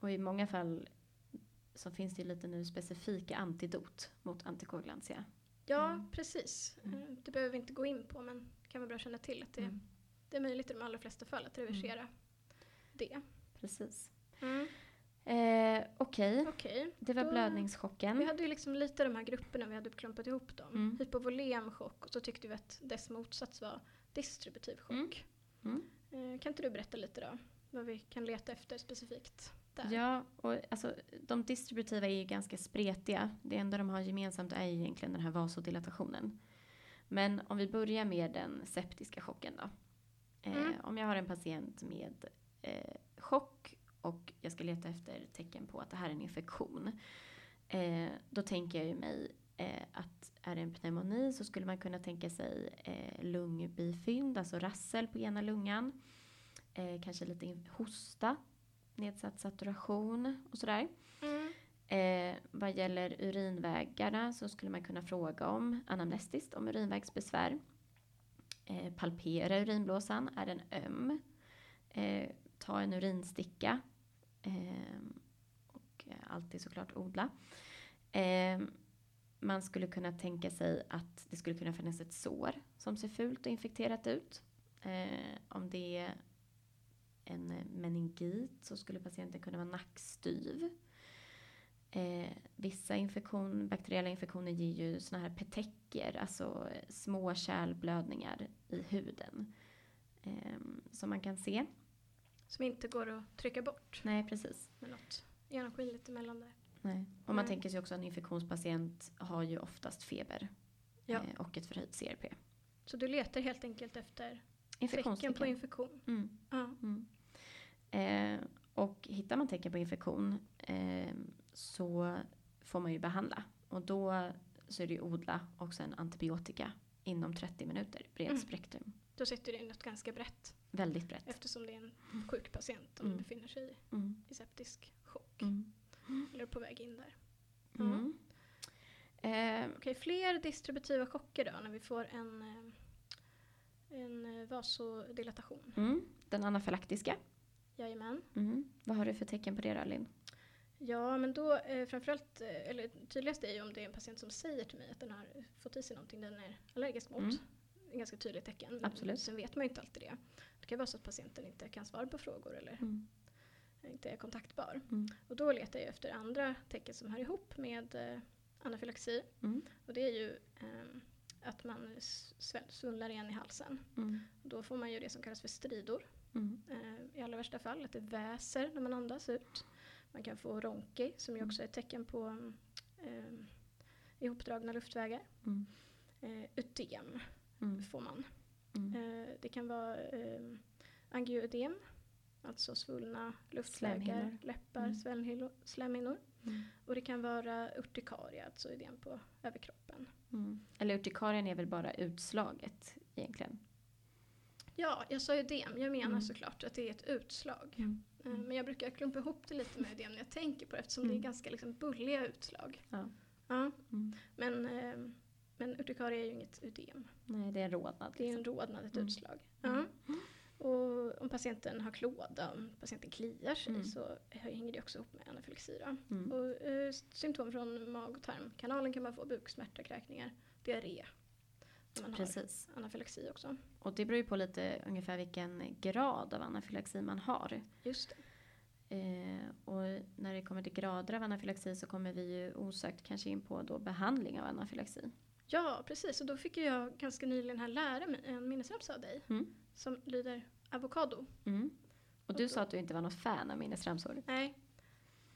Och i många fall så finns det lite nu specifika antidot mot antikoagulantia. Ja, Mm. precis. Mm. Eh, Det behöver vi inte gå in på men kan vara bra att känna till att det, Mm, det är möjligt i de allra flesta fall att reversera det. precis. Mm. Eh, Okej, Okej. det var Då- blödningschocken. Vi hade ju liksom lite de här grupperna, vi hade klumpat ihop dem. Mm. Hypovolemchock och så tyckte vi att dess motsats var distributiv chock. Mm. Eh, kan inte du berätta lite då? Vad vi kan leta efter specifikt där? Ja, och alltså, de distributiva är ju ganska spretiga. Det enda de har gemensamt är ju egentligen den här vasodilatationen. Men om vi börjar med den septiska chocken då. Eh, Mm. Om jag har en patient med eh, chock och jag ska leta efter tecken på att det här är en infektion. Eh, då tänker jag ju mig eh, att är det en pneumoni så skulle man kunna tänka sig eh, lungbifynd, alltså rassel på ena lungan. Eh, kanske lite hosta, nedsatt saturation och sådär. Mm. Eh, vad gäller urinvägarna så skulle man kunna fråga om anamnestiskt om urinvägsbesvär. Eh, palpera urinblåsan, är den öm? Eh, ta en urinsticka. Eh, och eh, alltid såklart odla. Man skulle kunna tänka sig att det skulle kunna finnas ett sår som ser fult och infekterat ut. Eh, om det är en meningit så skulle patienten kunna vara nackstyv. Eh, vissa infektion, bakteriella infektioner ger ju såna här petecker, alltså små kärlblödningar i huden. Eh, som man kan se. Som inte går att trycka bort Nej, precis. med något genomskinligt emellan där. Nej. Och man Nej. tänker sig också att en infektionspatient har ju oftast feber. Ja. Eh, och ett förhöjt CRP. Så du letar helt enkelt efter tecken på infektion? Mm. Ja. Mm. Eh, och hittar man tecken på infektion eh, så får man ju behandla. Och då så är det ju odla och sen antibiotika inom 30 minuter. Brett Mm. spektrum. Då sitter det in något ganska brett Väldigt brett. eftersom det är en sjuk patient som Mm. befinner sig i, Mm. i septisk chock. Mm. Eller på väg in där. Mm. Eh, Okej, fler distributiva chocker då när vi får en, eh, en eh, vasodilatation. mm. Den anafylaktiska. Jajamän. Mm. Vad har du för tecken på det då Linn? Ja, men då eh, framförallt, eh, eller tydligast är ju om det är en patient som säger till mig att den har fått i sig någonting den är allergisk mot. Mm. En ganska tydligt tecken. Absolut. Sen vet man ju inte alltid det. Det kan vara så att patienten inte kan svara på frågor eller Mm. Inte är kontaktbar. Mm. Och då letar jag efter andra tecken som hör ihop med eh, anafylaxi. Mm. Och det är ju ehm, att man svullnar igen i halsen. Mm. Då får man ju det som kallas för stridor. Mm. Eh, I allra värsta fall att det väser när man andas ut. Man kan få ronki som ju Mm. också är ett tecken på eh, ihopdragna luftvägar. Mm. Eh, ödem Mm. får man. Eh, det kan vara eh, angioödem, alltså svullna luftvägar, Slemhinnor. läppar, Mm. slemhinnor, slemhinnor. Mm. Och det kan vara urtikaria, alltså ödem på överkroppen. Mm. Eller urtikarien är väl bara utslaget egentligen? Ja, jag sa ödem. Jag menar Mm. såklart att det är ett utslag. Mm. Eh, Men jag brukar klumpa ihop det lite med ödem när jag tänker på det eftersom det Mm. är ganska liksom bulliga utslag. Ja. Ja, Mm. men, eh, men urtikaria är ju inget ödem. Nej, det är en rodnad. Det är en liksom. rodnad, ett Mm. utslag. Mm. Ja. Och om patienten har klåda, om patienten kliar sig Mm. så hänger det också ihop med anafylaxi. Mm. Och, eh, symptom från mag och tarmkanalen kan man få buksmärta, kräkningar, diarré. Man Precis. har anafylaxi också. Och det beror ju på lite ungefär vilken grad av anafylaxi man har. Just det. Eh, och när det kommer till grader av anafylaxi så kommer vi ju osökt kanske in på då behandling av anafylaxi. Ja, precis. Och då fick jag ganska nyligen här lära mig en minnesramsa av dig. Mm. Som lyder avokado. Mm. Och du Och då- sa att du inte var något fan av minnesramsor. Nej.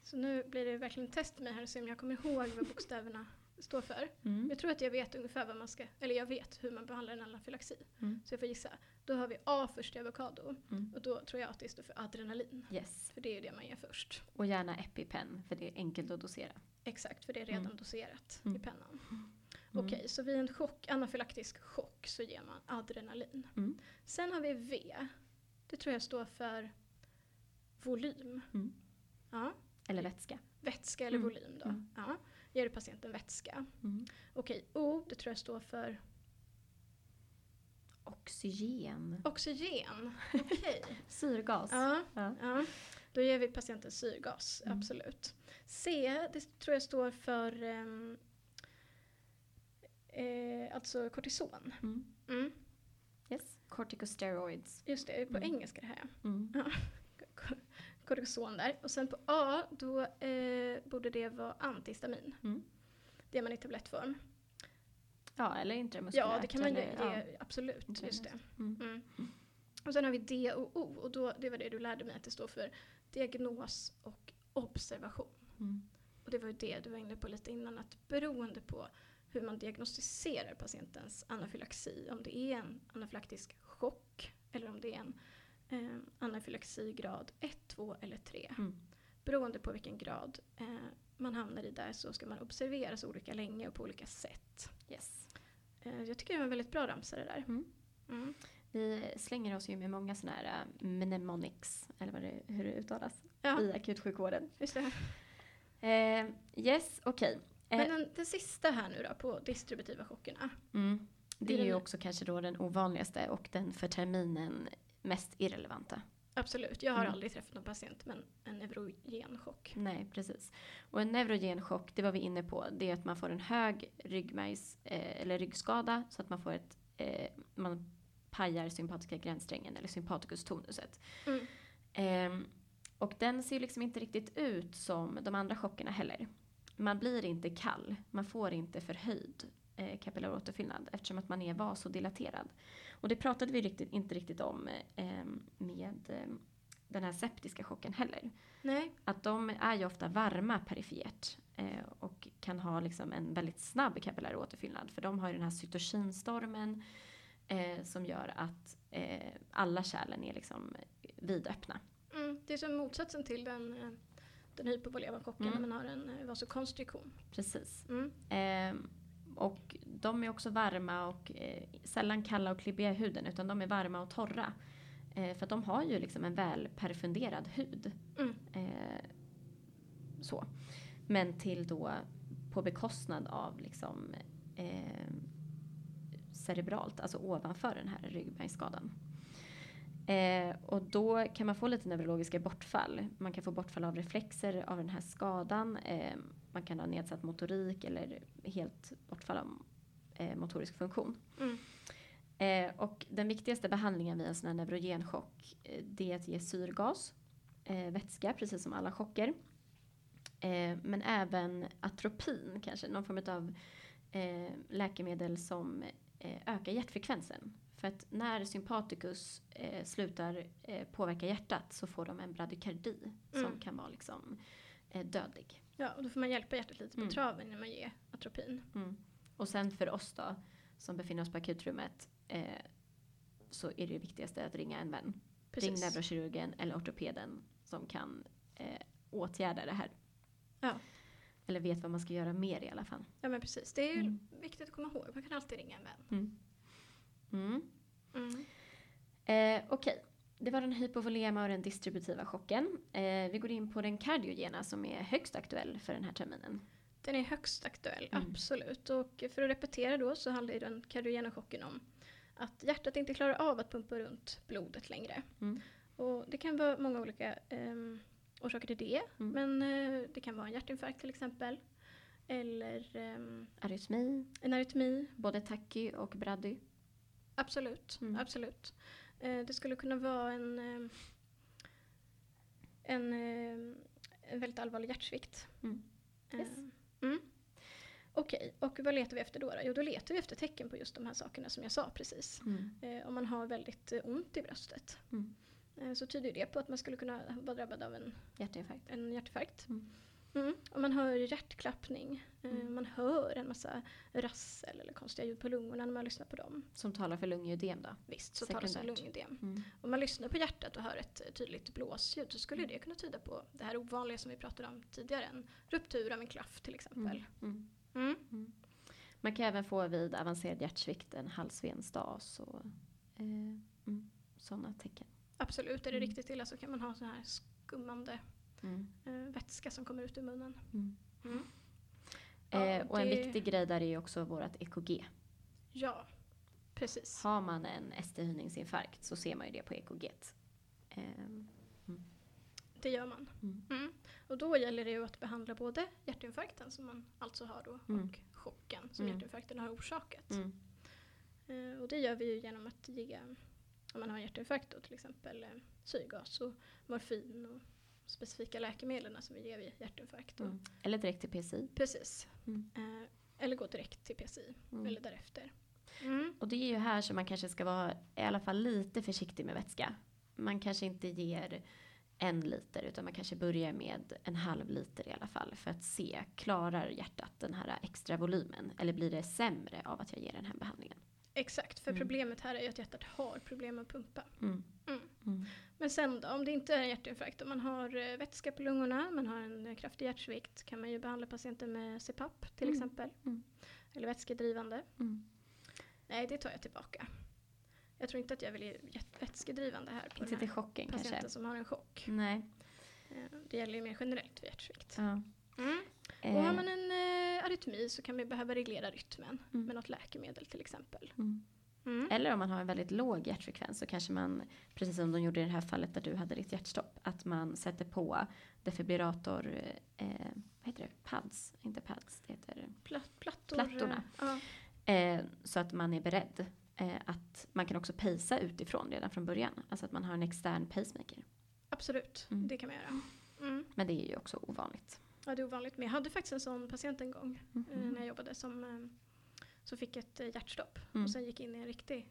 Så nu blir det verkligen ett test med mig här och se om jag kommer ihåg vad bokstäverna står för. Mm. Jag tror att jag vet ungefär vad man ska, eller jag vet hur man behandlar en anafylaxi. Mm. Så jag får gissa. Då har vi A först i avokado. Mm. Och då tror jag att det står för adrenalin. Yes. För det är ju det man ger först. Och gärna EpiPen för det är enkelt att dosera. Exakt, för det är redan Mm. doserat Mm. i pennan. Mm. Okej, så vid en chock, anafylaktisk chock så ger man adrenalin. Mm. Sen har vi V. Det tror jag står för volym. Mm. Ja, Eller vätska. vätska eller Mm. volym då. Mm. Ja, ger du patienten vätska. Mm. Okej, O, det tror jag står för Oxygen. oxygen. Okej. Syrgas. ja, Ja. ja, då ger vi patienten syrgas, absolut. C, det tror jag står för ehm, eh, alltså kortison. Mm. Mm, Yes. Corticosteroids. just det, på Mm. engelska det här. Mm. Kortison där. Och sen på A, då eh, borde det vara antihistamin. Mm. Det är man i tablettform. Ja, eller intramuskulärt. Ja, det kan man ju eller, ge, absolut. Just det. Mm. Mm. Och sen har vi D och O och då, det var det du lärde mig att det står för diagnos och observation. Mm. Och det var ju det du var inne på lite innan att beroende på hur man diagnostiserar patientens anafylaxi, om det är en anafylaktisk chock eller om det är en eh, anafylaxi grad 1, 2 eller 3. Mm. Beroende på vilken grad eh, man hamnar i där så ska man observeras olika länge och på olika sätt. Yes. Eh, jag tycker det var en väldigt bra ramsa det där. Mm. Mm. Vi slänger oss ju med många sådana här äh, mnemonics, eller vad det, hur det uttalas, Ja, i akutsjukvården. just det. Eh, yes, okej. Eh, Men den, den sista här nu då på distributiva chockerna. mm. Det är är ju också kanske då den ovanligaste och den för terminen mest irrelevanta. Absolut, jag har Mm. aldrig träffat någon patient med en, en neurogen chock. Nej, precis. Och en neurogen chock, det var vi inne på, det är att man får en hög ryggmärgs, eh, eller ryggskada så att man får ett, eh, man pajar sympatiska gränssträngen eller sympaticus tonuset. Mm. Ehm, och den ser liksom inte riktigt ut som de andra chockerna heller. Man blir inte kall, man får inte förhöjd eh, kapillär återfyllnad eftersom att man är vasodilaterad. Och det pratade vi riktigt, inte riktigt om eh, med eh, den här septiska chocken heller. Nej, Att de är ju ofta varma perifert eh, och kan ha liksom en väldigt snabb kapillär återfyllnad. För de har ju den här cytokinstormen eh, som gör att eh, alla kärlen är liksom vidöppna. mm, det är som motsatsen till den, eh, den hypovolema chocken Mm. när man har en eh, vasokonstriktion. Precis. Mm. Eh, och de är också varma och eh, sällan kalla och klibbiga i huden utan de är varma och torra. Eh, för att de har ju liksom en väl perfunderad hud. Mm. Eh, så. Men till då på bekostnad av liksom eh, cerebralt, alltså ovanför den här ryggmärgsskadan. Eh, och då kan man få lite neurologiska bortfall. Man kan få bortfall av reflexer av den här skadan. Eh, man kan ha nedsatt motorik eller helt bortfall av eh, motorisk funktion. Mm. Eh, och den viktigaste behandlingen vid en sån här neurogen chock eh, det är att ge syrgas, eh, vätska, precis som alla chocker. Men även atropin kanske, någon form av läkemedel som ökar hjärtfrekvensen. För att när sympaticus eh, slutar eh, påverka hjärtat så får de en bradykardi som Mm. kan vara liksom, eh, dödlig. Ja, och då får man hjälpa hjärtat lite på Mm. traven när man ger atropin. Mm. Och sen för oss då, som befinner oss på akutrummet, eh, så är det viktigaste att ringa en vän. Ring Precis. neurokirurgen eller ortopeden som kan eh, åtgärda det här. Ja. Eller vet vad man ska göra mer i alla fall. Ja men precis, det är ju Mm. viktigt att komma ihåg. Man kan alltid ringa en vän. Mm. Mm. Mm. Eh, Okej, det var den hypovolema och den distributiva chocken. Eh, vi går in på den kardiogena som är högst aktuell för den här terminen. Den är högst aktuell, Mm. absolut. Och för att repetera då så handlar den kardiogena chocken om att hjärtat inte klarar av att pumpa runt blodet längre. Mm. Och det kan vara många olika ehm, orsaker till det. Mm. Men eh, det kan vara en hjärtinfarkt till exempel. Eller ehm, Arytmi, en arytmi. både tachy och brady. Absolut, Mm. absolut. Eh, det skulle kunna vara en, ehm, en, ehm, en väldigt allvarlig hjärtsvikt. Mm. Yes. Eh, Mm. Okej, och vad letar vi efter då, då? Jo, då letar vi efter tecken på just de här sakerna som jag sa precis. Mm. Eh, om man har väldigt eh, ont i bröstet Mm. eh, så tyder det på att man skulle kunna vara drabbad av en, Hjärtinfarkt. en hjärtinfarkt. Mm. Mm. Om man hör hjärtklappning, eh, Mm. man hör en massa rassel eller konstiga ljud på lungorna när man lyssnar på dem. Som talar för lungödem då. Visst så talas det om Sekundärt. lungödem. Mm. Om man lyssnar på hjärtat och hör ett tydligt blåsljud så skulle det kunna tyda på det här ovanliga som vi pratade om tidigare. En ruptur av en klaff till exempel. Mm. Mm. Mm. Man kan även få vid avancerad hjärtsvikt en halsvensdas och eh, mm, sådana tecken. Absolut, är det Mm. riktigt illa så kan man ha sån här skummande Mm. Vätska som kommer ut ur munnen. Mm. Mm. Ja, Eh, och en det- viktig grej där är ju också vårt EKG. Ja, precis. Har man en ST-höjningsinfarkt så ser man ju det på EKG. Eh, Det gör man. Mm. Mm. Och då gäller det ju att behandla både hjärtinfarkten som man alltså har då Mm. och chocken som Mm. hjärtinfarkten har orsakat. mm. Eh, och det gör vi ju genom att ge, om man har en hjärtinfarkt då till exempel, eh, syrgas och morfin och specifika läkemedel som vi ger vid hjärtinfarkt. Mm. Eller direkt till PCI. Precis. Mm. Eh, eller gå direkt till PCI Mm. eller därefter. Mm. Och det är ju här som man kanske ska vara i alla fall lite försiktig med vätska. Man kanske inte ger en liter utan man kanske börjar med en halv liter i alla fall för att se, klarar hjärtat den här extra volymen eller blir det sämre av att jag ger den här behandlingen? Exakt, för Mm. problemet här är ju att hjärtat har problem att pumpa. Mm. Mm. Mm. Men sen då, om det inte är en hjärtinfarkt, om man har eh, vätska på lungorna, man har en eh, kraftig hjärtsvikt, kan man ju behandla patienten med CPAP till Mm. exempel. Mm. Eller vätskedrivande. Mm. Nej, det tar jag tillbaka. Jag tror inte att jag vill ge vätskedrivande här på Inte den till här chocken patienten kanske? som har en chock. Nej. Eh, Det gäller ju mer generellt vid hjärtsvikt. Ja. Eh, Och har man en eh, arytmi så kan vi behöva reglera rytmen med något läkemedel till exempel. Mm. Mm. Eller om man har en väldigt låg hjärtfrekvens så kanske man, precis som de gjorde i det här fallet där du hade ditt hjärtstopp, att man sätter på defibrillator, eh, vad heter det, pads, inte pads, det heter Pla- plattor, Plattorna. eh, Ja, eh, så att man är beredd. Eh, att man kan också pacea utifrån redan från början, alltså att man har en extern pacemaker. absolut. Mm. Det kan man göra. Mm. Men det är ju också ovanligt. Ja, det är ovanligt. Men jag hade faktiskt en sån patient en gång eh, Mhm. när jag jobbade som, som fick ett eh, hjärtstopp Mm. och sen gick in i en riktig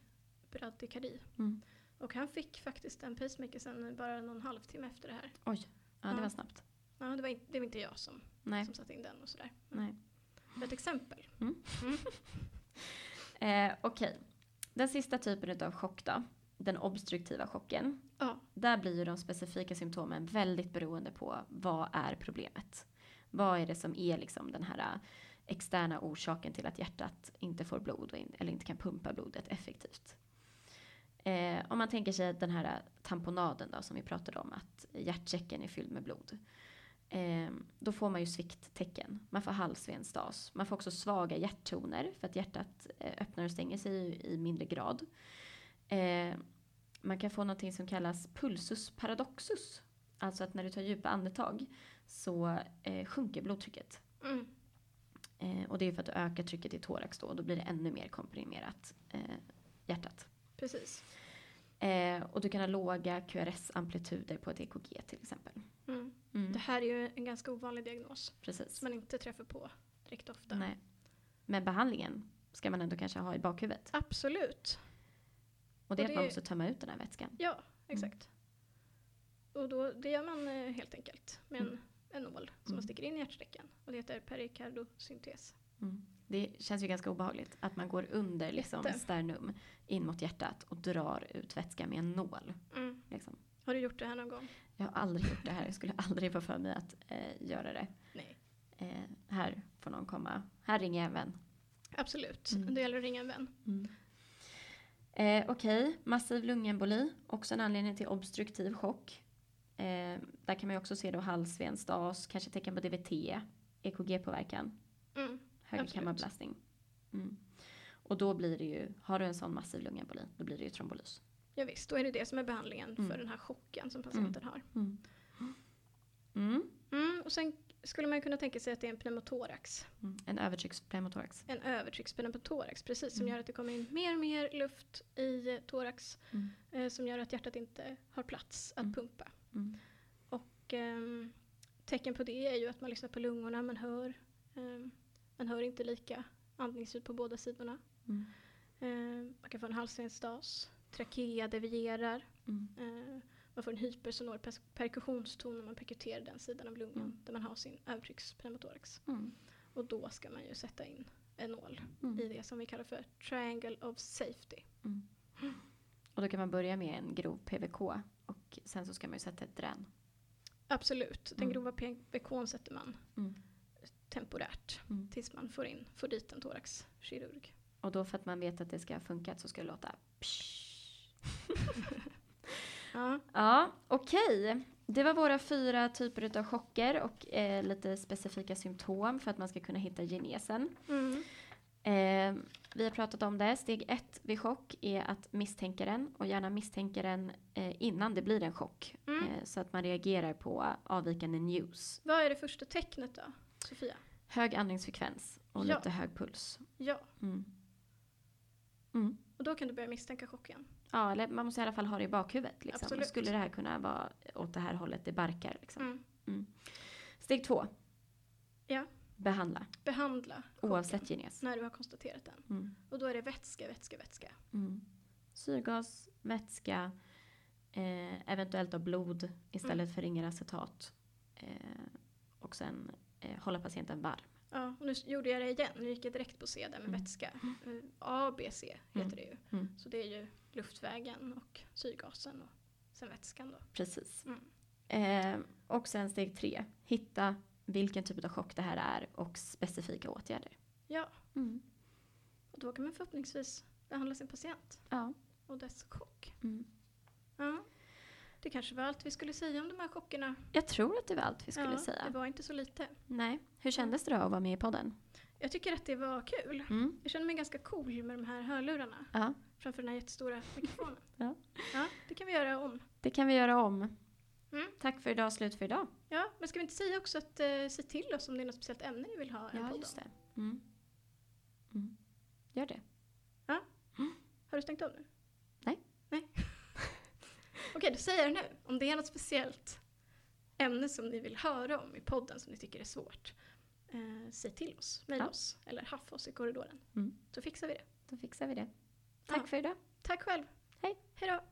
bradykardi. Mm. Och han fick faktiskt en pacemaker sen bara någon halvtimme efter det här. Ja, det Ja. var snabbt. Ja, det, var inte, det var inte jag som, Nej. som satte in den och sådär. Nej. Det var ett exempel. Eh, Okej, den sista typen av chock då, den obstruktiva chocken. Ja, Där blir ju de specifika symptomen väldigt beroende på vad är problemet. Vad är det som är liksom den här externa orsaken till att hjärtat inte får blod och in, eller inte kan pumpa blodet effektivt. Eh, om man tänker sig den här tamponaden då som vi pratade om, att hjärtsäcken är fylld med blod. Eh, då får man ju svikttecken. Man får halsvensstas. Man får också svaga hjärttoner för att hjärtat eh, öppnar och stänger sig i, mindre grad. Eh, man kan få någonting som kallas pulsus paradoxus. Alltså att när du tar djupa andetag så eh, sjunker blodtrycket. mm. Eh, och det är för att du ökar trycket i thorax då och då blir det ännu mer komprimerat eh, hjärtat. precis. Eh, och du kan ha låga QRS-amplituder på ett EKG till exempel. Mm. Mm, Det här är ju en ganska ovanlig diagnos precis. som man inte träffar på direkt ofta. Nej. Men behandlingen ska man ändå kanske ha i bakhuvudet. Absolut. Och det är att man måste tömma ut den här vätskan. Ja, exakt. Och då, det gör man eh, helt enkelt med en, Mm. En nål som Mm. man sticker in i hjärtsträckan. Och det heter perikardosyntes. Mm. Det känns ju ganska obehagligt att man går under liksom, Jätte. sternum in mot hjärtat och drar ut vätska med en nål. Mm. Liksom. Har du gjort det här någon gång? Jag har aldrig gjort det här. Jag skulle aldrig få för mig att eh, göra det. Nej. Eh, här får någon komma. Här ringer jag en vän. Absolut. Mm. Det gäller att ringa en vän. Eh, Okej, massiv lungemboli. Också en anledning till obstruktiv chock. Eh, där kan man också se då halsvensstas, kanske tecken på DVT, EKG-påverkan, Mm. hög Absolut. kammarbelastning. Mm. Och då blir det ju, har du en sån massiv lungemboli, då blir det ju trombolys. Ja, visst, då är det det som är behandlingen Mm. för den här chocken som patienten har. Mm. Mm. Mm. Och sen skulle man kunna tänka sig att det är en pneumotorax. Mm. En övertryckspneumotorax. En övertryckspneumotorax, precis, som Mm. gör att det kommer in mer och mer luft i thorax. Mm. Eh, som gör att hjärtat inte har plats att Mm. pumpa. Mm. Och ehm, tecken på det är ju att man lyssnar på lungorna, man hör, ehm, man hör inte lika andningsljud på båda sidorna. Mm. Ehm, man kan få en halsvensstas, trakea devierar, Mm. eh, man får en hypersonor pers- perkussionston när man perkuterar den sidan av lungan Mm. där man har sin övertryckspneumotorax. Mm. Och då ska man ju sätta in en nål Mm. i det som vi kallar för triangle of safety. Mm. Och då kan man börja med en grov PVK och sen så ska man ju sätta ett drän. Absolut, den Mm. grova PVK sätter man Mm. temporärt Mm. tills man får, in, får dit en thoraxkirurg. Och då för att man vet att det ska ha funkat så ska det låta. Ja, Ja, okej. Det var våra fyra typer av chocker och eh, lite specifika symptom för att man ska kunna hitta genesen. mm. Eh, vi har pratat om det. Steg ett vid chock är att misstänka den och gärna misstänka den eh, innan det blir en chock. Mm. Eh, så att man reagerar på avvikande news. Vad är det första tecknet då, Sofia? Hög andningsfrekvens och Ja. lite hög puls. Ja, Mm. Mm. och då kan du börja misstänka chocken. Ja, eller man måste i alla fall ha det i bakhuvudet. Liksom. Absolut. Skulle det här kunna vara åt det här hållet det barkar? Liksom. Mm. Steg två. Ja. Behandla. behandla Oavsett genes. när du har konstaterat den. Mm. Och då är det vätska, vätska, vätska. Mm. Syrgas, vätska, eh, eventuellt då blod istället Mm. för ingeracetat. Eh, och sen eh, hålla patienten varm. Ja, och nu gjorde jag det igen. Nu gick jag direkt på C där med Mm. vätska. Eh, A, B, C heter Mm. det ju. Mm. Så det är ju luftvägen och syrgasen och sen vätskan då. Precis. Mm. Eh, och sen steg tre. Hitta vilken typ av chock det här är och specifika åtgärder. Ja, Mm. och då kan man förhoppningsvis behandla sin patient Ja. och dess chock. Mm. Ja. Det kanske var allt vi skulle säga om de här chockerna. Jag tror att det var allt vi skulle ja, säga. Det var inte så lite. Nej. Hur kändes det då att vara med i podden? Jag tycker att det var kul. Mm. Jag känner mig ganska cool med de här hörlurarna Ja, framför den här jättestora mikrofonen. Ja. ja, det kan vi göra om. det kan vi göra om. Mm. Tack för idag, slut för idag. Ja, men ska vi inte säga också att eh, se till oss om det är något speciellt ämne ni vill ha en Ja, podd just det. Mm. Mm. Gör det. Har du stängt av nu? Nej. Nej. Okej, då säger jag det nu. Om det är något speciellt ämne som ni vill höra om i podden som ni tycker är svårt. Eh, säg till oss, mejla Ja. oss eller haffa oss i korridoren. Mm. Så fixar vi det. Då fixar vi det. Tack Ja. för idag. Tack själv. Hej. Hej då.